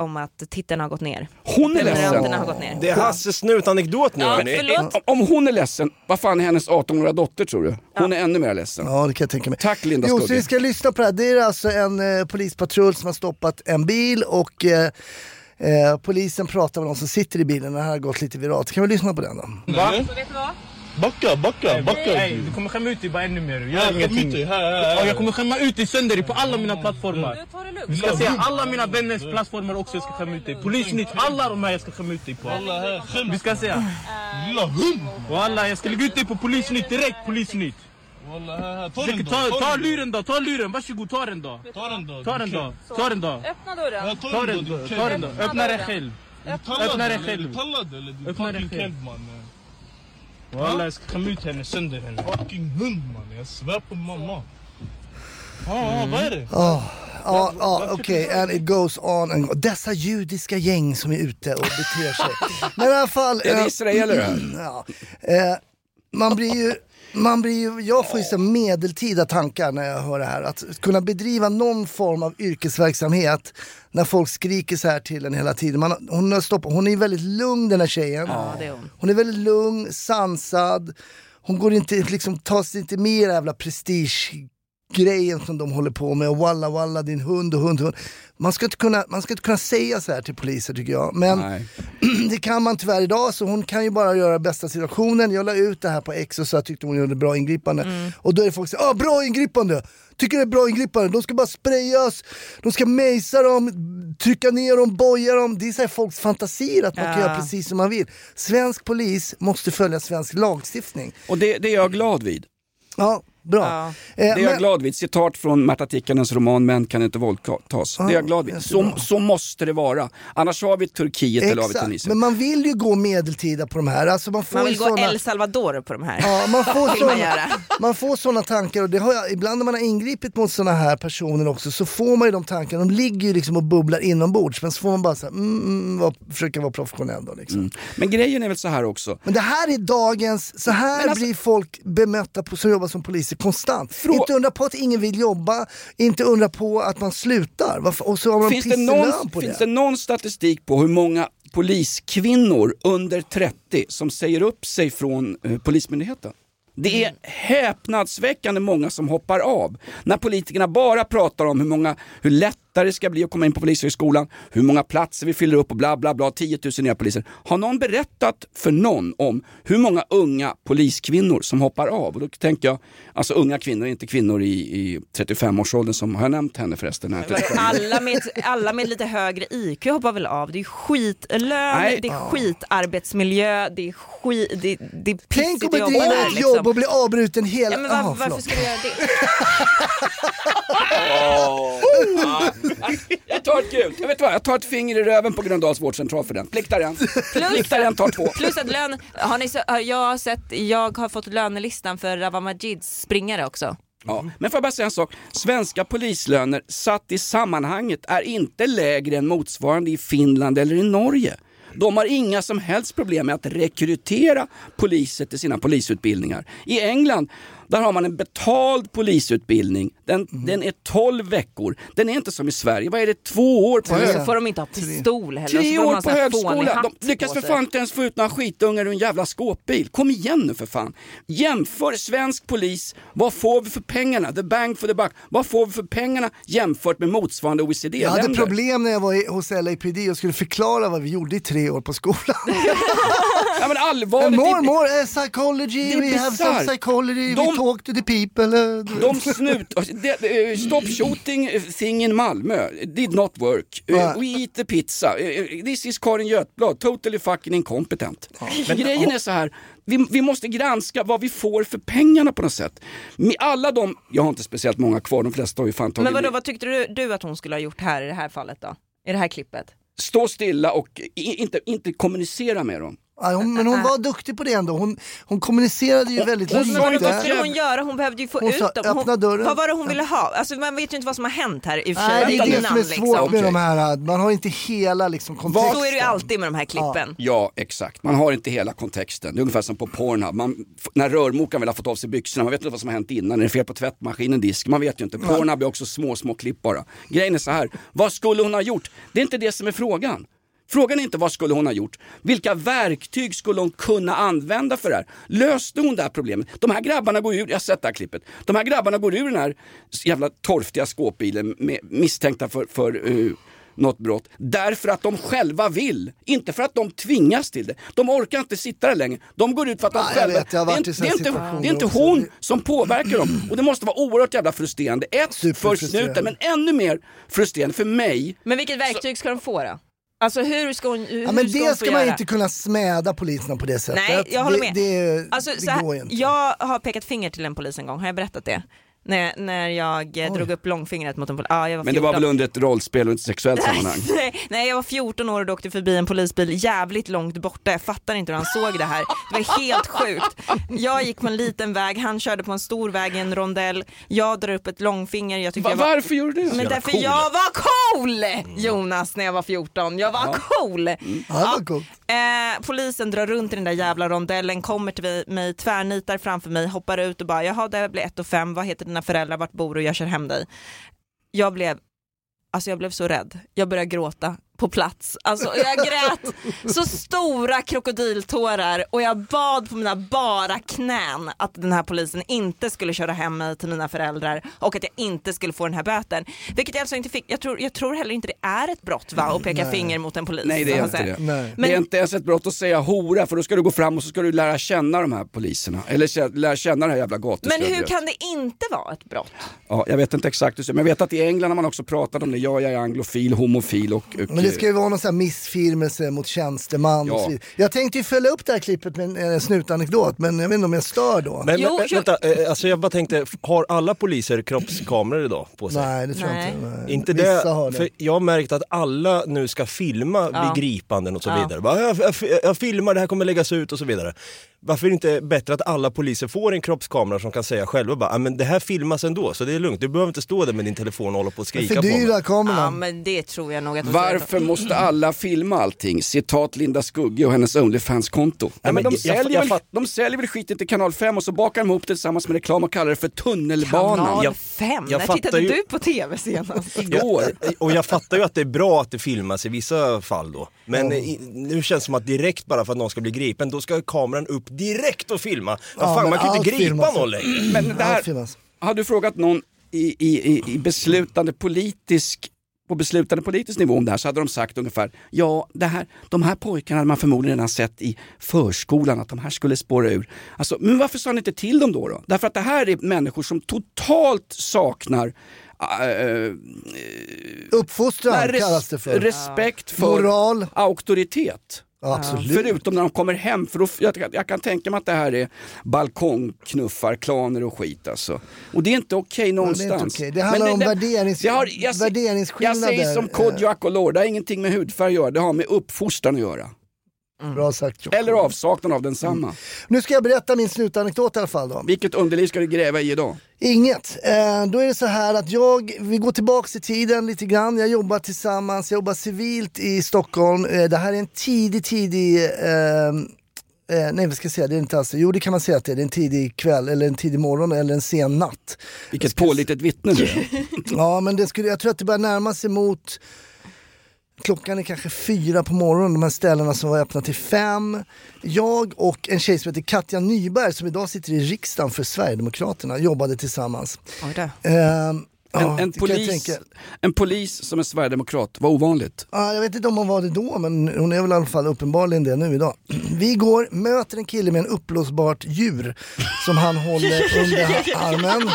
om att tittarna har gått ner. Hon är ledsen. har gått ner. Det är Hasses snutanekdot nu Ja, hörni. Om, om hon är ledsen, vad fan är hennes 18-åriga dotter tror du? Hon är ännu mer ledsen. Ja det kan jag tänka mig. Tack Linda Jo, så vi ska lyssna på det här. Det är alltså en eh, polispatrull som har stoppat en bil och eh, eh, polisen pratar med de som sitter i bilen. Det här har gått lite viralt. Kan vi lyssna på den då? Backa, backa, backa. Nej, du kommer skämma ut dig bara ännu mer. Gör ingenting. Ja, jag kommer skämma ut dig sönder på alla mina plattformar. Du ska se alla mina vänners plattformar också jag ska skämma ut dig. Polisnytt, alla de här jag ska skämma ut dig på. Vi ska se. Och alla, jag ska lägga ut dig på polisnytt direkt, polisnytt. Ta Ta, luren då, ta luren, varsågod ta den då. Ta den då. Ta den då, ta den då. Öppna dörren. Ta den då, ta den då. Öppna den själv. Öppna den själv. Öppna den själv. Walla jag ska skämma ut henne, sönder henne. Fucking hund mannen, jag svär på mamma. Ja, ja, vad är det? Ja, ja, ja okej, and it goes on and. Dessa judiska gäng som är ute och beter sig. Men i alla fall... Är det eh, israeler? Ja, eh, man blir ju... Man blir ju, jag får ju så medeltida tankar när jag hör det här. Att kunna bedriva någon form av yrkesverksamhet när folk skriker så här till en hela tiden. Man, hon, har stoppat, hon är väldigt lugn den här tjejen. Ja, det är hon. Hon är väldigt lugn, sansad. Hon går inte, liksom, tar sig inte mer jävla prestige grejen som de håller på med och walla walla din hund och hund, hund. Man ska, inte kunna, man ska inte kunna säga så här till poliser tycker jag. Men Nej. det kan man tyvärr idag så hon kan ju bara göra bästa situationen. Jag la ut det här på X och så jag tyckte hon gjorde bra ingripande. Och då är folk så ah, bra ingripande! Tycker det är bra ingripande, de ska bara sprayas, de ska mejsa dem, trycka ner dem, boja dem. Det är så här folks fantasier att man kan Ja. göra precis som man vill. Svensk polis måste följa svensk lagstiftning. Och det, det är jag glad vid. Ja, bra. Ja. Eh, Det är jag men- glad vid. Citat från Märta Tikkanens roman Män kan inte våldtas. Det är jag glad vid. Så, så måste det vara. Annars har vi Turkiet eller har vi Exakt, Tunisien. men man vill ju gå medeltida på de här. Alltså man får Man ju vill gå såna... El Salvador på de här. Ja, man får, man såna, göra. man får såna tankar och det har jag, ibland när man har ingripit mot såna här personer också så får man ju de tankarna, de ligger ju liksom och bubblar inombords men så får man bara så här, mm, mm, var, försöka vara professionell då liksom. Men grejen är väl så här också. Men det här är dagens, så här alltså- blir folk bemötta på, som jobbar som poliser konstant. inte undra på att ingen vill jobba, inte undra på att man slutar. Varför? Och så har man Finns det, någon, på finns det. det någon statistik på hur många poliskvinnor under 30 som säger upp sig från eh, Polismyndigheten? Det är häpnadsväckande många som hoppar av. När politikerna bara pratar om hur, många, hur lättare det ska bli att komma in på Polishögskolan, hur många platser vi fyller upp och bla bla bla, 10 000 nya poliser. Har någon berättat för någon om hur många unga poliskvinnor som hoppar av? Och då tänker jag, alltså unga kvinnor, inte kvinnor i, i 35-årsåldern som, har jag nämnt henne förresten? Här, 35? Alla med, alla med lite högre IQ hoppar väl av. Det är skitlön, Nej. det är skitarbetsmiljö, det är skit, det, det är Tänk pissigt att där. ett Liksom. jobb och bli avbruten hela... Ja, men var, Jaha, varför ska du göra det? Jag tar ett gult. Jag vet vad, jag tar ett finger i röven på Gröndals vårdcentral för den. Pliktar en. Pliktar en, tar två. Plus att lön, har ni så, jag har sett, jag har fått lönelistan för Rawa Majids springare också. Ja. Men får jag bara säga en sak. Svenska polislöner satt i sammanhanget är inte lägre än motsvarande i Finland eller i Norge. De har inga som helst problem med att rekrytera poliser till sina polisutbildningar. I England där har man en betald polisutbildning. Den, den är 12 veckor. Den är inte som i Sverige. Vad är det? Två år på Så hög... får de inte ha pistol heller. Tre Så år på så högskola. De lyckas för fan inte ens få ut några skitungar ur en jävla skåpbil. Kom igen nu för fan. Jämför svensk polis, vad får vi för pengarna? The bang for the buck. Vad får vi för pengarna jämfört med motsvarande Jag OECD-länder? hade problem när jag var i, hos LAPD och skulle förklara vad vi gjorde i tre år på skolan. Ja, men allvarligt. More, more uh, psychology, we have some psychology, De- talk to the people. De snut... det- Stop shooting thing in Malmö did not work. Uh. We eat the pizza. Uh, This is Karin Götblad, totally fucking incompetent. Men grejen är så här, vi, vi måste granska vad vi får för pengarna på något sätt. Med alla de, jag har inte speciellt många kvar, de flesta har ju fan tagit Men vadå, vad tyckte du, du att hon skulle ha gjort här i det här fallet då? I det här klippet? Stå stilla och i- inte, inte kommunicera med dem. Ja, hon, men hon var duktig på det ändå. Hon, hon kommunicerade ju väldigt hon Men vadå, inte vad skulle hon göra? Hon behövde ju få Hon ut sa, dem. "Öppna dörren." Vad var det hon ville ha? Alltså, man vet ju inte vad som har hänt här i och för sig Nej, det är det som är svårt liksom. med de här, man har inte hela liksom kontexten. Så är det ju alltid med de här klippen. Ja, exakt. Man har inte hela kontexten. Det är ungefär som på Pornhub. Man, när rörmokaren väl har fått av sig byxorna, man vet inte vad som har hänt innan. Är det fel på tvättmaskinen, disk? Man vet ju inte. Pornhub är också små, små klipp bara. Grejen är så här, vad skulle hon ha gjort? Det är inte det som är frågan. Frågan är inte vad skulle hon ha gjort? Vilka verktyg skulle hon kunna använda för det här? Löste hon det här problemet? De här grabbarna går ur, jag har sett det här klippet. De här grabbarna går ur den här jävla torftiga skåpbilen med, misstänkta för, för eh, något brott. Därför att de själva vill. Inte för att de tvingas till det. De orkar inte sitta där längre. De går ut för att de Ja, jag själva... vet, det, är inte, det, är inte, det är inte också. hon som påverkar dem. Och det måste vara oerhört jävla frustrerande. Ett, för snuten, men ännu mer frustrerande för mig. Men vilket verktyg ska de få då? Alltså hur ska hon, hur Ja, men ska det ska man göra? inte kunna smäda poliserna på det sättet. Nej, jag håller det, med. Det, Alltså, det här, jag har pekat finger till en polis en gång, har jag berättat det? När, när jag eh, drog upp långfingret mot en polis. Ja, jag var Men det var 14. väl under ett rollspel och ett sexuellt sammanhang. Nej, nej, jag var 14 år och då åkte förbi en polisbil jävligt långt borta. Jag fattar inte hur han såg det här. Det var helt sjukt. Jag gick på en liten väg, han körde på en stor väg i en rondell. Jag drar upp ett långfinger. Jag tycker Va, jag var... Varför gjorde du det? Men därför jag var cool Jonas när jag var 14. Jag var cool. Ja, det var coolt. Eh, polisen drar runt i den där jävla rondellen, kommer till mig, tvärnitar framför mig, hoppar ut och bara jaha det blir 1 och 5, vad heter dina föräldrar, vart bor du, jag kör hem dig. Jag blev, alltså jag blev så rädd, jag började gråta på plats. Alltså, jag grät så stora krokodiltårar och jag bad på mina bara knän att den här polisen inte skulle köra hem mig till mina föräldrar och att jag inte skulle få den här böten. Vilket jag alltså inte fick. Jag tror, jag tror heller inte det är ett brott va, att peka Nej. finger mot en polis. Nej det är inte det. Nej. Det är inte ens ett brott att säga hora för då ska du gå fram och så ska du lära känna de här poliserna. Eller lära känna det här jävla Men gatustöldret. hur kan det inte vara ett brott? Ja, jag vet inte exakt hur det ser ut, men jag vet att i England har man också pratat om det. Ja, jag är anglofil, homofil och... och Men det ska ju vara någon sån här missfirmelse mot tjänsteman och Ja. så vidare. Jag tänkte ju följa upp det här klippet med en eh, snutanekdot men jag vet inte om jag stör då. Men, men vänta, eh, alltså jag bara tänkte, har alla poliser kroppskameror idag på sig? Nej det tror jag inte. Nej. Inte Vissa det, har det. för jag har märkt att alla nu ska filma Ja. vid gripanden och så Ja. vidare. Bara, jag, jag, jag filmar, det här kommer läggas ut och så vidare. Varför är det inte bättre att alla poliser får en kroppskamera som kan säga själva bara, "Ah, men det här filmas ändå så det är lugnt. Du behöver inte stå där med din telefon och hålla på och skrika på mig. Kameran. Ja men det tror jag nog att Varför måste alla filma allting? Citat Linda Skugge och hennes Onlyfans-konto. Ja, men men de, jag- säljer jag väl, fatt- de säljer väl skiten till kanal 5 och så bakar de ihop det tillsammans med reklam och kallar det för tunnelbanan. Kanal Jag- 5, jag när tittade ju- du på tv senast? Igår. Och jag fattar ju att det är bra att det filmas i vissa fall då. Men i, nu känns det som att direkt bara för att någon ska bli gripen, då ska kameran upp direkt och filma. Ja, Ja, fan, man kan ju inte gripa filmas. någon längre. Men det här, har du frågat någon i, i, i, i beslutande politisk på beslutande politisk nivå om det här så hade de sagt ungefär, ja det här, de här pojkarna hade man förmodligen redan sett i förskolan att de här skulle spåra ur. Alltså, men varför sa ni inte till dem då? då? Därför att det här är människor som totalt saknar äh, Uppfostran nej, res- kallas det för. respekt för Moral. auktoritet. Ja, absolut. Förutom när de kommer hem, för då, jag, jag kan tänka mig att det här är balkongknuffar, klaner och skit alltså. Och det är inte okej det är någonstans. inte okej. Det handlar om värderings- jag, har, jag, se- värderingsskillnader. Jag säger som Kodjo Lord, det har ingenting med hudfärg att göra, det har med uppfostran att göra. Bra sagt Jocke. Eller avsaknad av densamma. Nu ska jag berätta min slutanekdot i alla fall då. Vilket underliv ska du gräva i idag? Inget. Eh, då är det så här att jag, vi går tillbaks i tiden lite grann. Jag jobbar tillsammans, jag jobbar civilt i Stockholm. Eh, det här är en tidig, tidig eh, Eh, nej vad ska jag säga, det är inte alls Jo det kan man säga att det är, det är en tidig kväll eller en tidig morgon eller en sen natt. Vilket pålitligt vittne du är. Ja men det skulle, jag tror att det börjar närma sig mot Klockan är kanske fyra på morgonen, de här ställena som var öppna till fem. Jag och en tjej som heter Katja Nyberg som idag sitter i riksdagen för Sverigedemokraterna jobbade tillsammans. Oj då. Ehm, En, en, polis, en polis som är sverigedemokrat, vad ovanligt. Ja, jag vet inte om hon var det då, men hon är väl i alla fall uppenbarligen det nu idag. Vi går, möter en kille med en uppblåsbart djur som han håller under armen.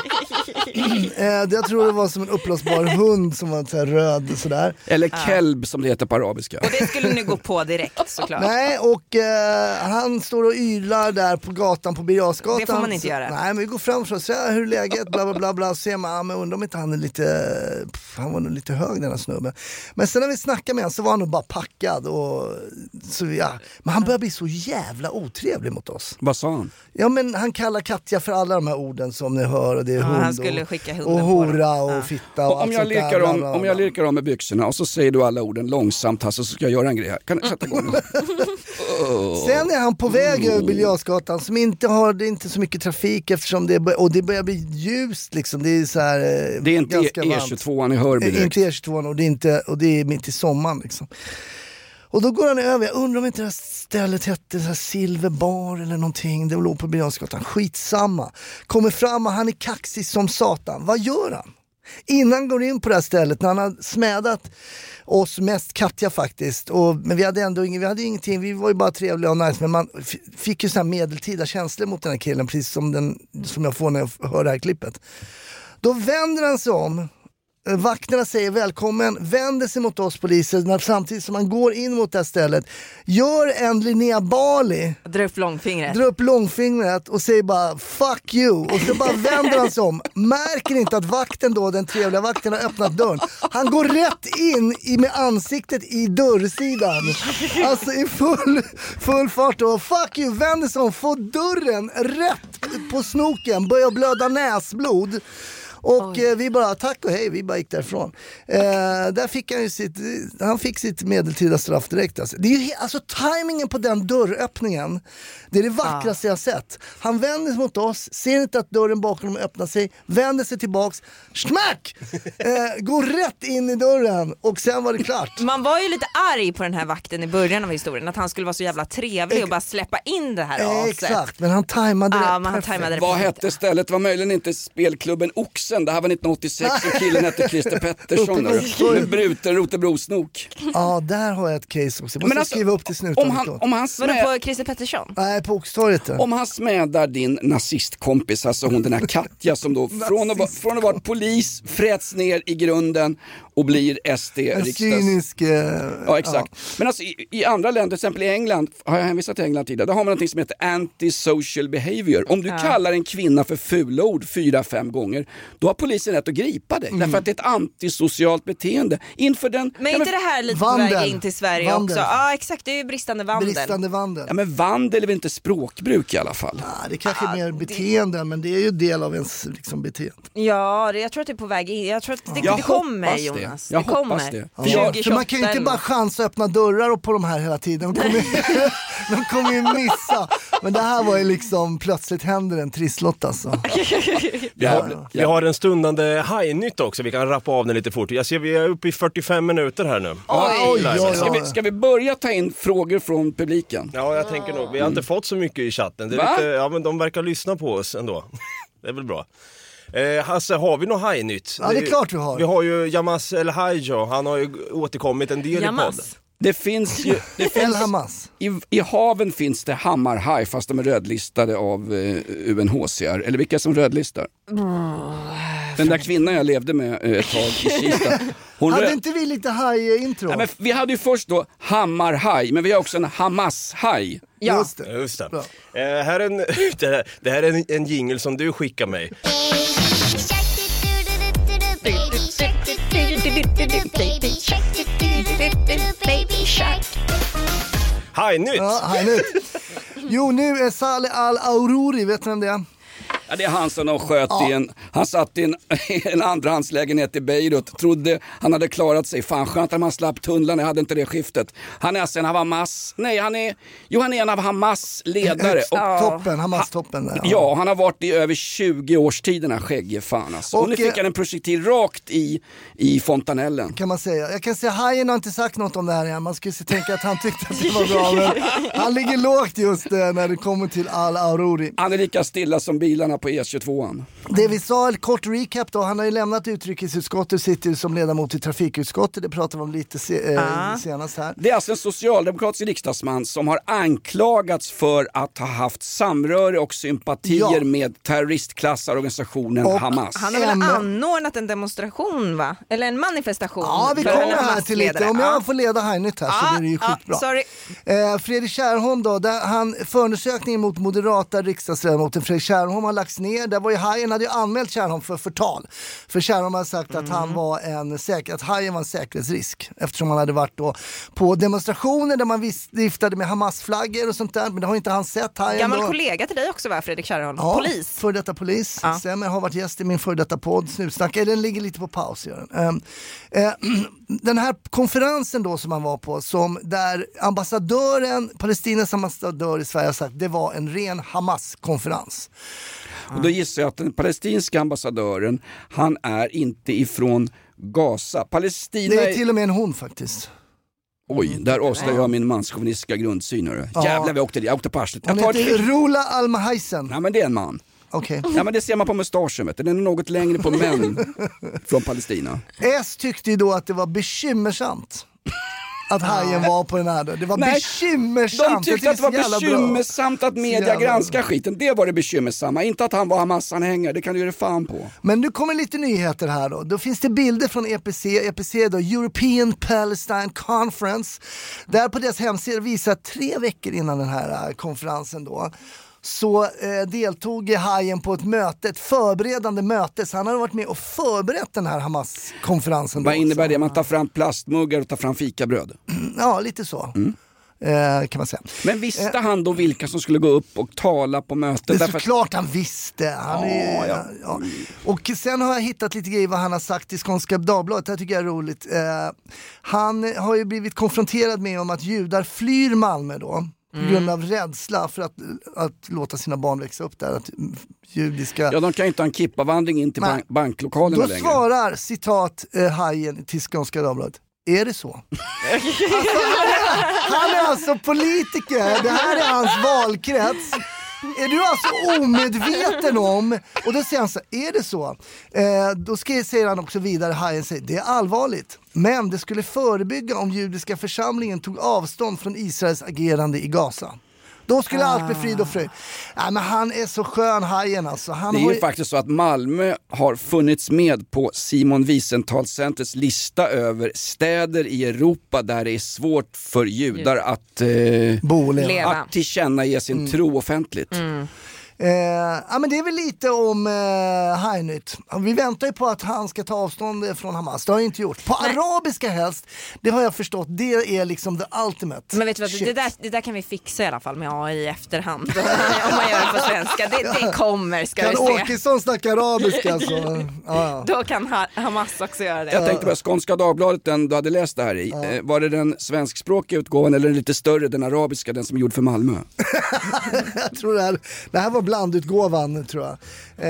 Eh, det- jag tror det var som en uppblåsbar hund som var så här röd sådär. Eller kelb som det heter på arabiska. Och det skulle ni gå på direkt såklart. Nej, och eh, han står och ylar där på gatan på Birger. Det får man inte Så- göra. Nej, men vi går fram och säger hur är läget, bla bla bla. bla. Så ser man, ah, men undrar om inte han är lite, pff, han var nog lite hög den här snubben. Men sen när vi snackade med honom så var han nog bara packad. Och, så, ja. Men han börjar bli så jävla otrevlig mot oss. Vad sa han? Ja men han kallar Katja för alla de här orden som ni hör och det är Ja, hund han skulle och, skicka och hora och Ja. fitta och Och om, jag lirkar om, om jag lirkar om med byxorna och så säger du alla orden långsamt Hasse så ska jag göra en grej här. Kan du sätta igång? Oh. Sen är han på väg över Birger Jarlsgatan som inte har, det är inte så mycket trafik eftersom det, och det börjar bli ljust liksom. Det är så här, eh, Det är inte ganska varmt. E22 i Hörby Eh, direkt. Inte E22 och det är, inte, och det är mitt i sommaren liksom. Och då går han över, jag undrar om inte det här stället hette så här Silver Bar eller någonting, det låg på Birger. Skitsamma. Kommer fram och han är kaxig som satan. Vad gör han? Innan han går in på det här stället, när han har smädat oss, mest Katja faktiskt, och, men vi hade ändå ing, vi hade ingenting, vi var ju bara trevliga och nice, men man fick ju här medeltida känslor mot den här killen, precis som, den, som jag får när jag hör det här klippet. Då vänder han sig om, eh, vakterna säger välkommen, vänder sig mot oss poliser när, samtidigt som han går in mot det här stället, gör en Linnea Bali, Dra upp långfingret. drar upp långfingret och säger bara fuck you och så bara vänder han sig om. Märker inte att vakten då, den trevliga vakten har öppnat dörren. Han går rätt in i, med ansiktet i dörrsidan. Alltså i full, full fart och fuck you, vänder sig om, får dörren rätt på snoken, börjar blöda näsblod. Och eh, vi bara tack och hej, vi bara gick därifrån. Eh, där fick han ju sitt, han fick sitt medeltida straff direkt. Alltså. Det är ju, he- alltså tajmingen på den dörröppningen, det är det vackraste jag har sett. Han vänder sig mot oss, ser inte att dörren bakom honom öppnar sig, vänder sig tillbaks, smack! Eh, går rätt in i dörren och sen var det klart. Man var ju lite arg på den här vakten i början av historien, att han skulle vara så jävla trevlig och bara släppa in det här aset. Exakt, men han tajmade det Ja, men han perfekt. tajmade det Vad perfekt. hette stället? Det var möjligen inte spelklubben Oxen. Det här var 1986 och killen hette Christer Pettersson. Med bruten Rotebrosnok. Ja, där har jag ett case också. Jag måste Men alltså, skriva upp till snuten. Om han, om han Vadå smä- på Christer Pettersson? Nej, på Oxtorget. Om han smädar din nazistkompis, alltså hon den här Katja som då från att, vara, från att vara polis fräts ner i grunden och blir En SD-riksdags... cynisk... Eh, Ja exakt. Men alltså i, i andra länder, till exempel i England, har jag hänvisat till England tidigare, där har man något som heter anti-social behavior. Om du Ja. kallar en kvinna för fulord fyra, fem gånger, då har polisen rätt att gripa dig. Därför att det är ett antisocialt beteende. Inför den... Men är ja, inte det här lite på väg in till Sverige Vandel. också? Ja exakt, det är ju bristande vandel. Bristande vandel. Ja men vandel är väl inte språkbruk i alla fall? Ja, det kanske är mer beteende, men det är ju del av ens liksom, beteende. Ja, det, jag tror att det är på väg in. Jag tror att det, Jag det kommer hoppas det. Jonas. Jag det kommer. hoppas det. Ja, För jag- 2028 för man kan ju inte bara chansa att öppna dörrar på de här hela tiden. De kommer, ju- de kommer ju missa. Men det här var ju liksom, plötsligt händer en trisslott alltså. Vi har, vi har en stundande hajnytt också, vi kan rappa av den lite fort. Jag ser vi är uppe i 45 minuter här nu. Oj, Live. oj, oj. Ska, vi, ska vi börja ta in frågor från publiken? Ja, jag tänker nog. Vi har inte fått så mycket i chatten. Det är Va? lite, ja, men de verkar lyssna på oss ändå. Det är väl bra. Eh, Hasse, har vi något hajnytt? Ja, det är klart vi har. Vi har ju Yamas El Hajjo, han har ju återkommit en del i podden. Det finns ju... Det finns, Hamas. i, I haven finns det hammarhaj fast de är rödlistade av eh, UNHCR. Eller vilka som rödlistar? Den där kvinnan jag levde med eh, ett tag i Kista. Hon Hade röd... inte vi lite haj-intro? Vi hade ju först då hammarhaj, men vi har också en Hamas-haj. Ja. Just det. Just det. Eh, här är en, det, här, det här är en, en jingle som du skickar mig. Hajnytt! Ja, här. Jo, nu är Saleh Al-Aururi, vet ni vem det är? Ja, det är han som de sköt i en, han satt i en, en andrahandslägenhet i Beirut, trodde han hade klarat sig. Fan skönt att man slapp tunnlarna, jag hade inte det skiftet. Han är alltså en av Hamas, nej han är, jo han är en av Hamas ledare. Och, Toppen, Hamas-toppen. där, ja, han har varit i över 20 års tid den här skäggige fan alltså. Och, Och, nu fick eh, han en projektil rakt i, i fontanellen. kan man säga. Jag kan säga Hajen har inte sagt något om det här än. Man skulle tänka att han tyckte att det var bra. Men han ligger lågt just eh, när det kommer till Al-Aururi. Han är lika stilla som bilarna på E E22an. Det vi sa, en kort recap då. Han har ju lämnat utrikesutskottet och sitter ju som ledamot i trafikutskottet. Det pratade vi om lite se, Ah. senast här. Det är alltså en socialdemokratisk riksdagsman som har anklagats för att ha haft samröre och sympatier Ja. med terroristklassar organisationen Och Hamas. Han har väl anordnat en demonstration va? Eller en manifestation. Ja, vi kommer här till lite. Om jag Ja. får leda Hajnytt här så Ja, blir det ju ja, skitbra. sorry. Eh, Fredrik Kärrholm då, där han, förundersökningen mot moderata riksdagsledamoten Fredrik Kärrholm har lagts ner. Där var ju Hajen hade ju anmält Kärrholm för förtal. För Kärrholm hade sagt att han var en säker, att Hajen var en säkerhetsrisk. Eftersom han hade varit då på demonstrationer där man viftade med Hamas-flaggor och sånt där. Men det har inte han sett. Hajen Gammal då. kollega till dig också va, Fredrik Kärrholm? Ja, Polis. För detta polis. Ja. Stämmer, har varit gäst i min för detta podd Snutsnack. Den ligger lite på paus. Gör den. Ehm, eh, den här konferensen då som han var på, som där ambassadören, Palestinas ambassadör i Sverige har sagt det var en ren Hamas-konferens. Och då gissar jag att den palestinska ambassadören, han är inte ifrån Gaza. Palestina Det är till och med en hon faktiskt. Oj, där avslöjar jag min manschauvinistiska grundsyn. Hörru. Ja. Jävlar vi åkte, jag åkte på arslet. Hon Jag tar heter ett... Rula Almahaisen. Ja men det är en man. Okej. Ja men det ser man på mustaschen vet du. Den är något längre på män från Palestina. S tyckte ju då att det var bekymmersamt att Hajen var på den här. Det var Nej, bekymmersamt. De tyckte att det var jävla bra. bekymmersamt att media granskar skiten. Det var det bekymmersamma. Inte att han var Hamas-anhängare, det kan du ge fan på. Men nu kommer lite nyheter här då. Då finns det bilder från EPC, EPC då, European Palestine Conference. Där på deras hemsida visar tre veckor innan den här eh, konferensen då så eh, deltog Hajen på ett möte, ett förberedande möte, så han hade varit med och förberett den här Hamas-konferensen. Vad innebär det? Man tar fram plastmuggar och tar fram fikabröd. Ja, lite så. Eh, kan man säga. Men visste han då vilka som skulle gå upp och tala på mötet? Det är Därför såklart han visste. Han är, Ja, ja. Och sen har jag hittat lite grejer vad han har sagt i Skånska Dagbladet. Det här tycker jag är roligt. Eh, han har ju blivit konfronterad med om att judar flyr Malmö då. På Mm. grund av rädsla för att, att låta sina barn växa upp där. Att mm, judiska... Ja, de kan ju inte ha en kippavandring in till bank- banklokalerna Då längre. svarar citat eh, Hajen till Skånska Dagbladet. Är det så? alltså, han, är, han är alltså politiker, det här är hans valkrets. Är du alltså omedveten om, och då säger han så här, är det så? Eh, då ska, säger han också vidare, Hajen säger, det är allvarligt. Men det skulle förebygga om judiska församlingen tog avstånd från Israels agerande i Gaza. Då skulle allt bli frid och fröjd. Nej, men han är så skön Hajen alltså. Han Det är har ju faktiskt så att Malmö har funnits med på Simon Wiesenthal-centrets lista över städer i Europa där det är svårt för judar att, eh, Bo och leva. Leva. att tillkännage sin Mm. tro offentligt. Eh, ja, men det är väl lite om eh, Hainyt. Vi väntar ju på att han ska ta avstånd eh, från Hamas. Det har han inte gjort. På arabiska helst, det har jag förstått, det är liksom the ultimate. Men vet du vad, det där, det där kan vi fixa i alla fall med AI i efterhand. Om man gör det på svenska. Det, det kommer ska Kan vi se. Åkesson snacka arabiska så... Ja, ja. Då kan ha, Hamas också göra det. Jag tänkte på Skånska Dagbladet, den du hade läst det här i. Eh, var det den svenskspråkiga utgåvan eller den lite större, den arabiska, den som är gjord för Malmö? jag tror det här, det här var blandutgåvan tror jag.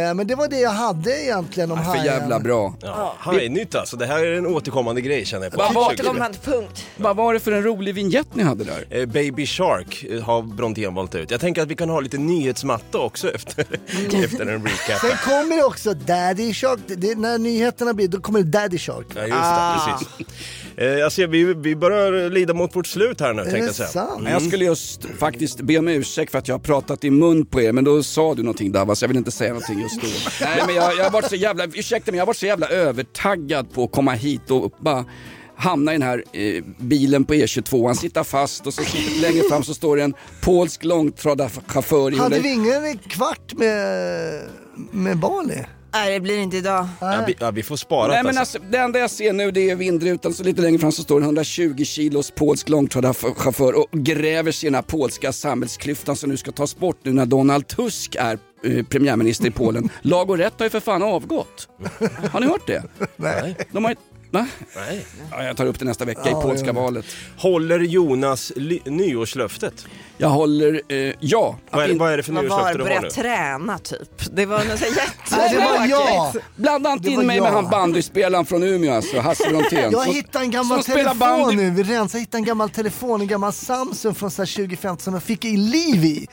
Eh, men det var det jag hade egentligen om För Hajen. jävla bra. Ja, Hajnytt alltså, det här är en återkommande grej känner jag på. Vad var- Återkommande punkt. Vad var det för en rolig vignett ni hade där? Eh, Baby Shark eh, har Brontén valt ut. Jag tänker att vi kan ha lite nyhetsmatta också efter, efter en recap. Sen kommer det också Daddy Shark, det, när nyheterna blir, då kommer det Daddy Shark. Ja, just det, precis. Eh, jag ser, vi, vi börjar lida mot vårt slut här nu, tänkte det jag säga. sant? Mm. Jag skulle just faktiskt be om ursäkt för att jag har pratat i mun på er, men då sa du någonting Davas, jag vill inte säga någonting just då. Nej men jag, jag har varit så jävla, ursäkta mig, jag har varit så jävla övertaggad på att komma hit och bara hamna i den här eh, bilen på E22, sitta fast och så sitter, längre fram så står det en polsk långtradarchaufför i Hade vi ingen kvart med, med Bali? Nej det blir inte idag. Ja, vi, ja, vi får spara Nej det, men alltså. alltså, det enda jag ser nu det är vindrutan, så lite längre fram så står en 120 kilos polsk långtradarchaufför och gräver sig i den här polska samhällsklyftan som nu ska tas bort nu när Donald Tusk är eh, premiärminister i Polen. Lag och rätt har ju för fan avgått. Har ni hört det? Nej. De har. Va? Nej. Ja, jag tar upp det nästa vecka Ja, i polska ja. valet. Håller Jonas ly- nyårslöftet? Jag håller, eh, ja. Vad är, vad är det för Man var nyårslöfte du har nu? träna typ. Det var något så Nej, det var jag! jättetråkigt. Blanda inte Det var in mig jag. med han bandyspelaren från Umeå alltså, Hasse Brontén. Jag Som- hittade en gammal som spelar telefon bandy. nu, vi rensar, jag hittade en gammal telefon, en gammal Samsung från så här 2015 som jag fick i liv i.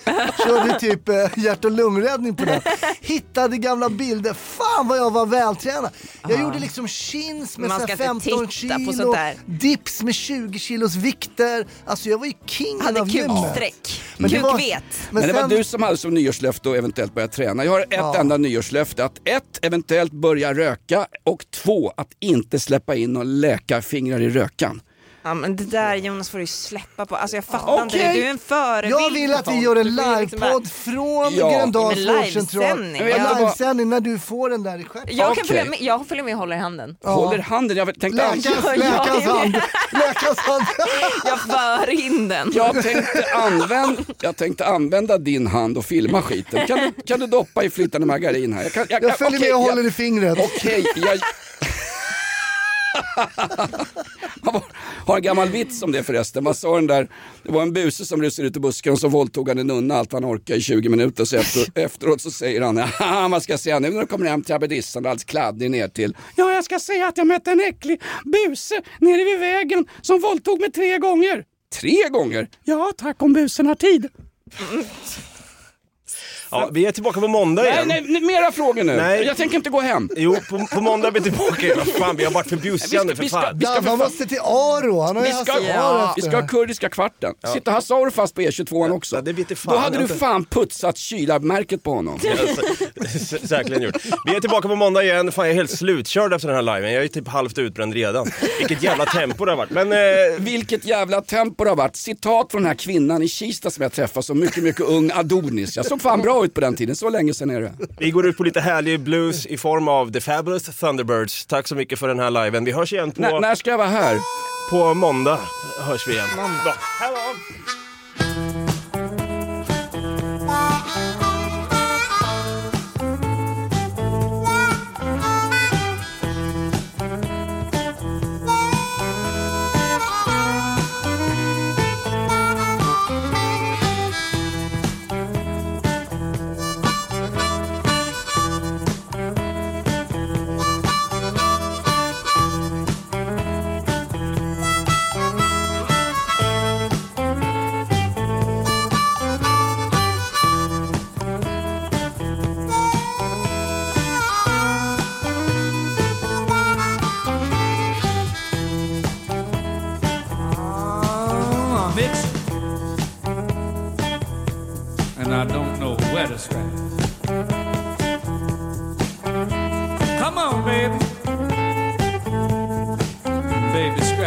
Körde typ eh, hjärt och lungräddning på den. Hittade gamla bilder, fan vad jag var vältränad. Jag gjorde liksom chins med Man så ska här inte 15 titta på kilo, sånt där. dips med 20 kilos vikter. Alltså jag var ju kingen Hade av gymmet. Kuksträck. Men det var- Kukvet. Men, det var sen- du som hade som nyårslöfte att eventuellt börja träna. Jag har ett Ja. enda nyårslöfte. Att ett, eventuellt börja röka och två, att inte släppa in några läkarfingrar i rökan. Ja men det där Jonas får du släppa på. Alltså jag fattar inte Okej. det. Du är en förebild Jag vill att vi gör en liksom livepodd från Ja. Gröndals vårdcentral. En livesändning när du får den där i stjärten. Jag kan Okej. följa med, jag följer med och håller i handen. Ja. Håller handen, jag tänkte... Läkarens ja. hand. Läkarens hand. Jag för in den. Jag tänkte, använda, jag tänkte använda din hand och filma skiten. Kan du, kan du doppa i flytande margarin här? Jag, kan, Jag följer okej, med och jag- håller i fingret. Okej, jag... har, har en gammal vits om det förresten. Vad sa den där? Det var en buse som rusade ut i busken och så våldtog han en nunna allt han orkade i 20 minuter. Så efter, efteråt så säger han, "Haha, vad ska jag säga nu när du kommer hem till abbedissan och alldeles kladdig ner till. Ja, jag ska säga att jag mötte en äcklig buse nere vid vägen som våldtog mig tre gånger. Tre gånger? Ja, tack om busen har tid. Ja, vi är tillbaka på måndag Nej, igen. nej, nej, mera frågor nu. Nej. Jag tänker inte gå hem. Jo, på, på måndag är vi tillbaka igen. Vad fan, vi har varit för bjussiga nu för vi ska- fan. vi ska- man måste till Aro, han har ju Vi ska, Aro vi efter. ska ha kurdiska kvarten. Sitter Hasse Aro fast på E22 också? Ja, det vet jag fan Då hade du inte. fan putsat kylarmärket på honom. Sä- Säkerligen gjort. Vi är tillbaka på måndag igen. Fan, jag är helt slutkörd efter den här liven. Jag är typ halvt utbränd redan. Vilket jävla tempo det har varit. Men eh, Vilket jävla tempo det har varit. Citat från den här kvinnan i Kista som jag träffade som mycket, mycket ung Adonis. Jag såg fan bra ut på den tiden, så länge sedan är det. vi går ut på lite härlig blues i form av The Fabulous Thunderbirds. Tack så mycket för den här liven. Vi hörs igen på... När, när ska jag vara här? På måndag hörs vi igen. Bra. I'm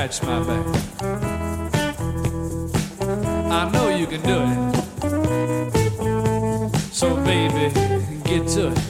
scratch my back. I know you can do it. So, baby, get to it.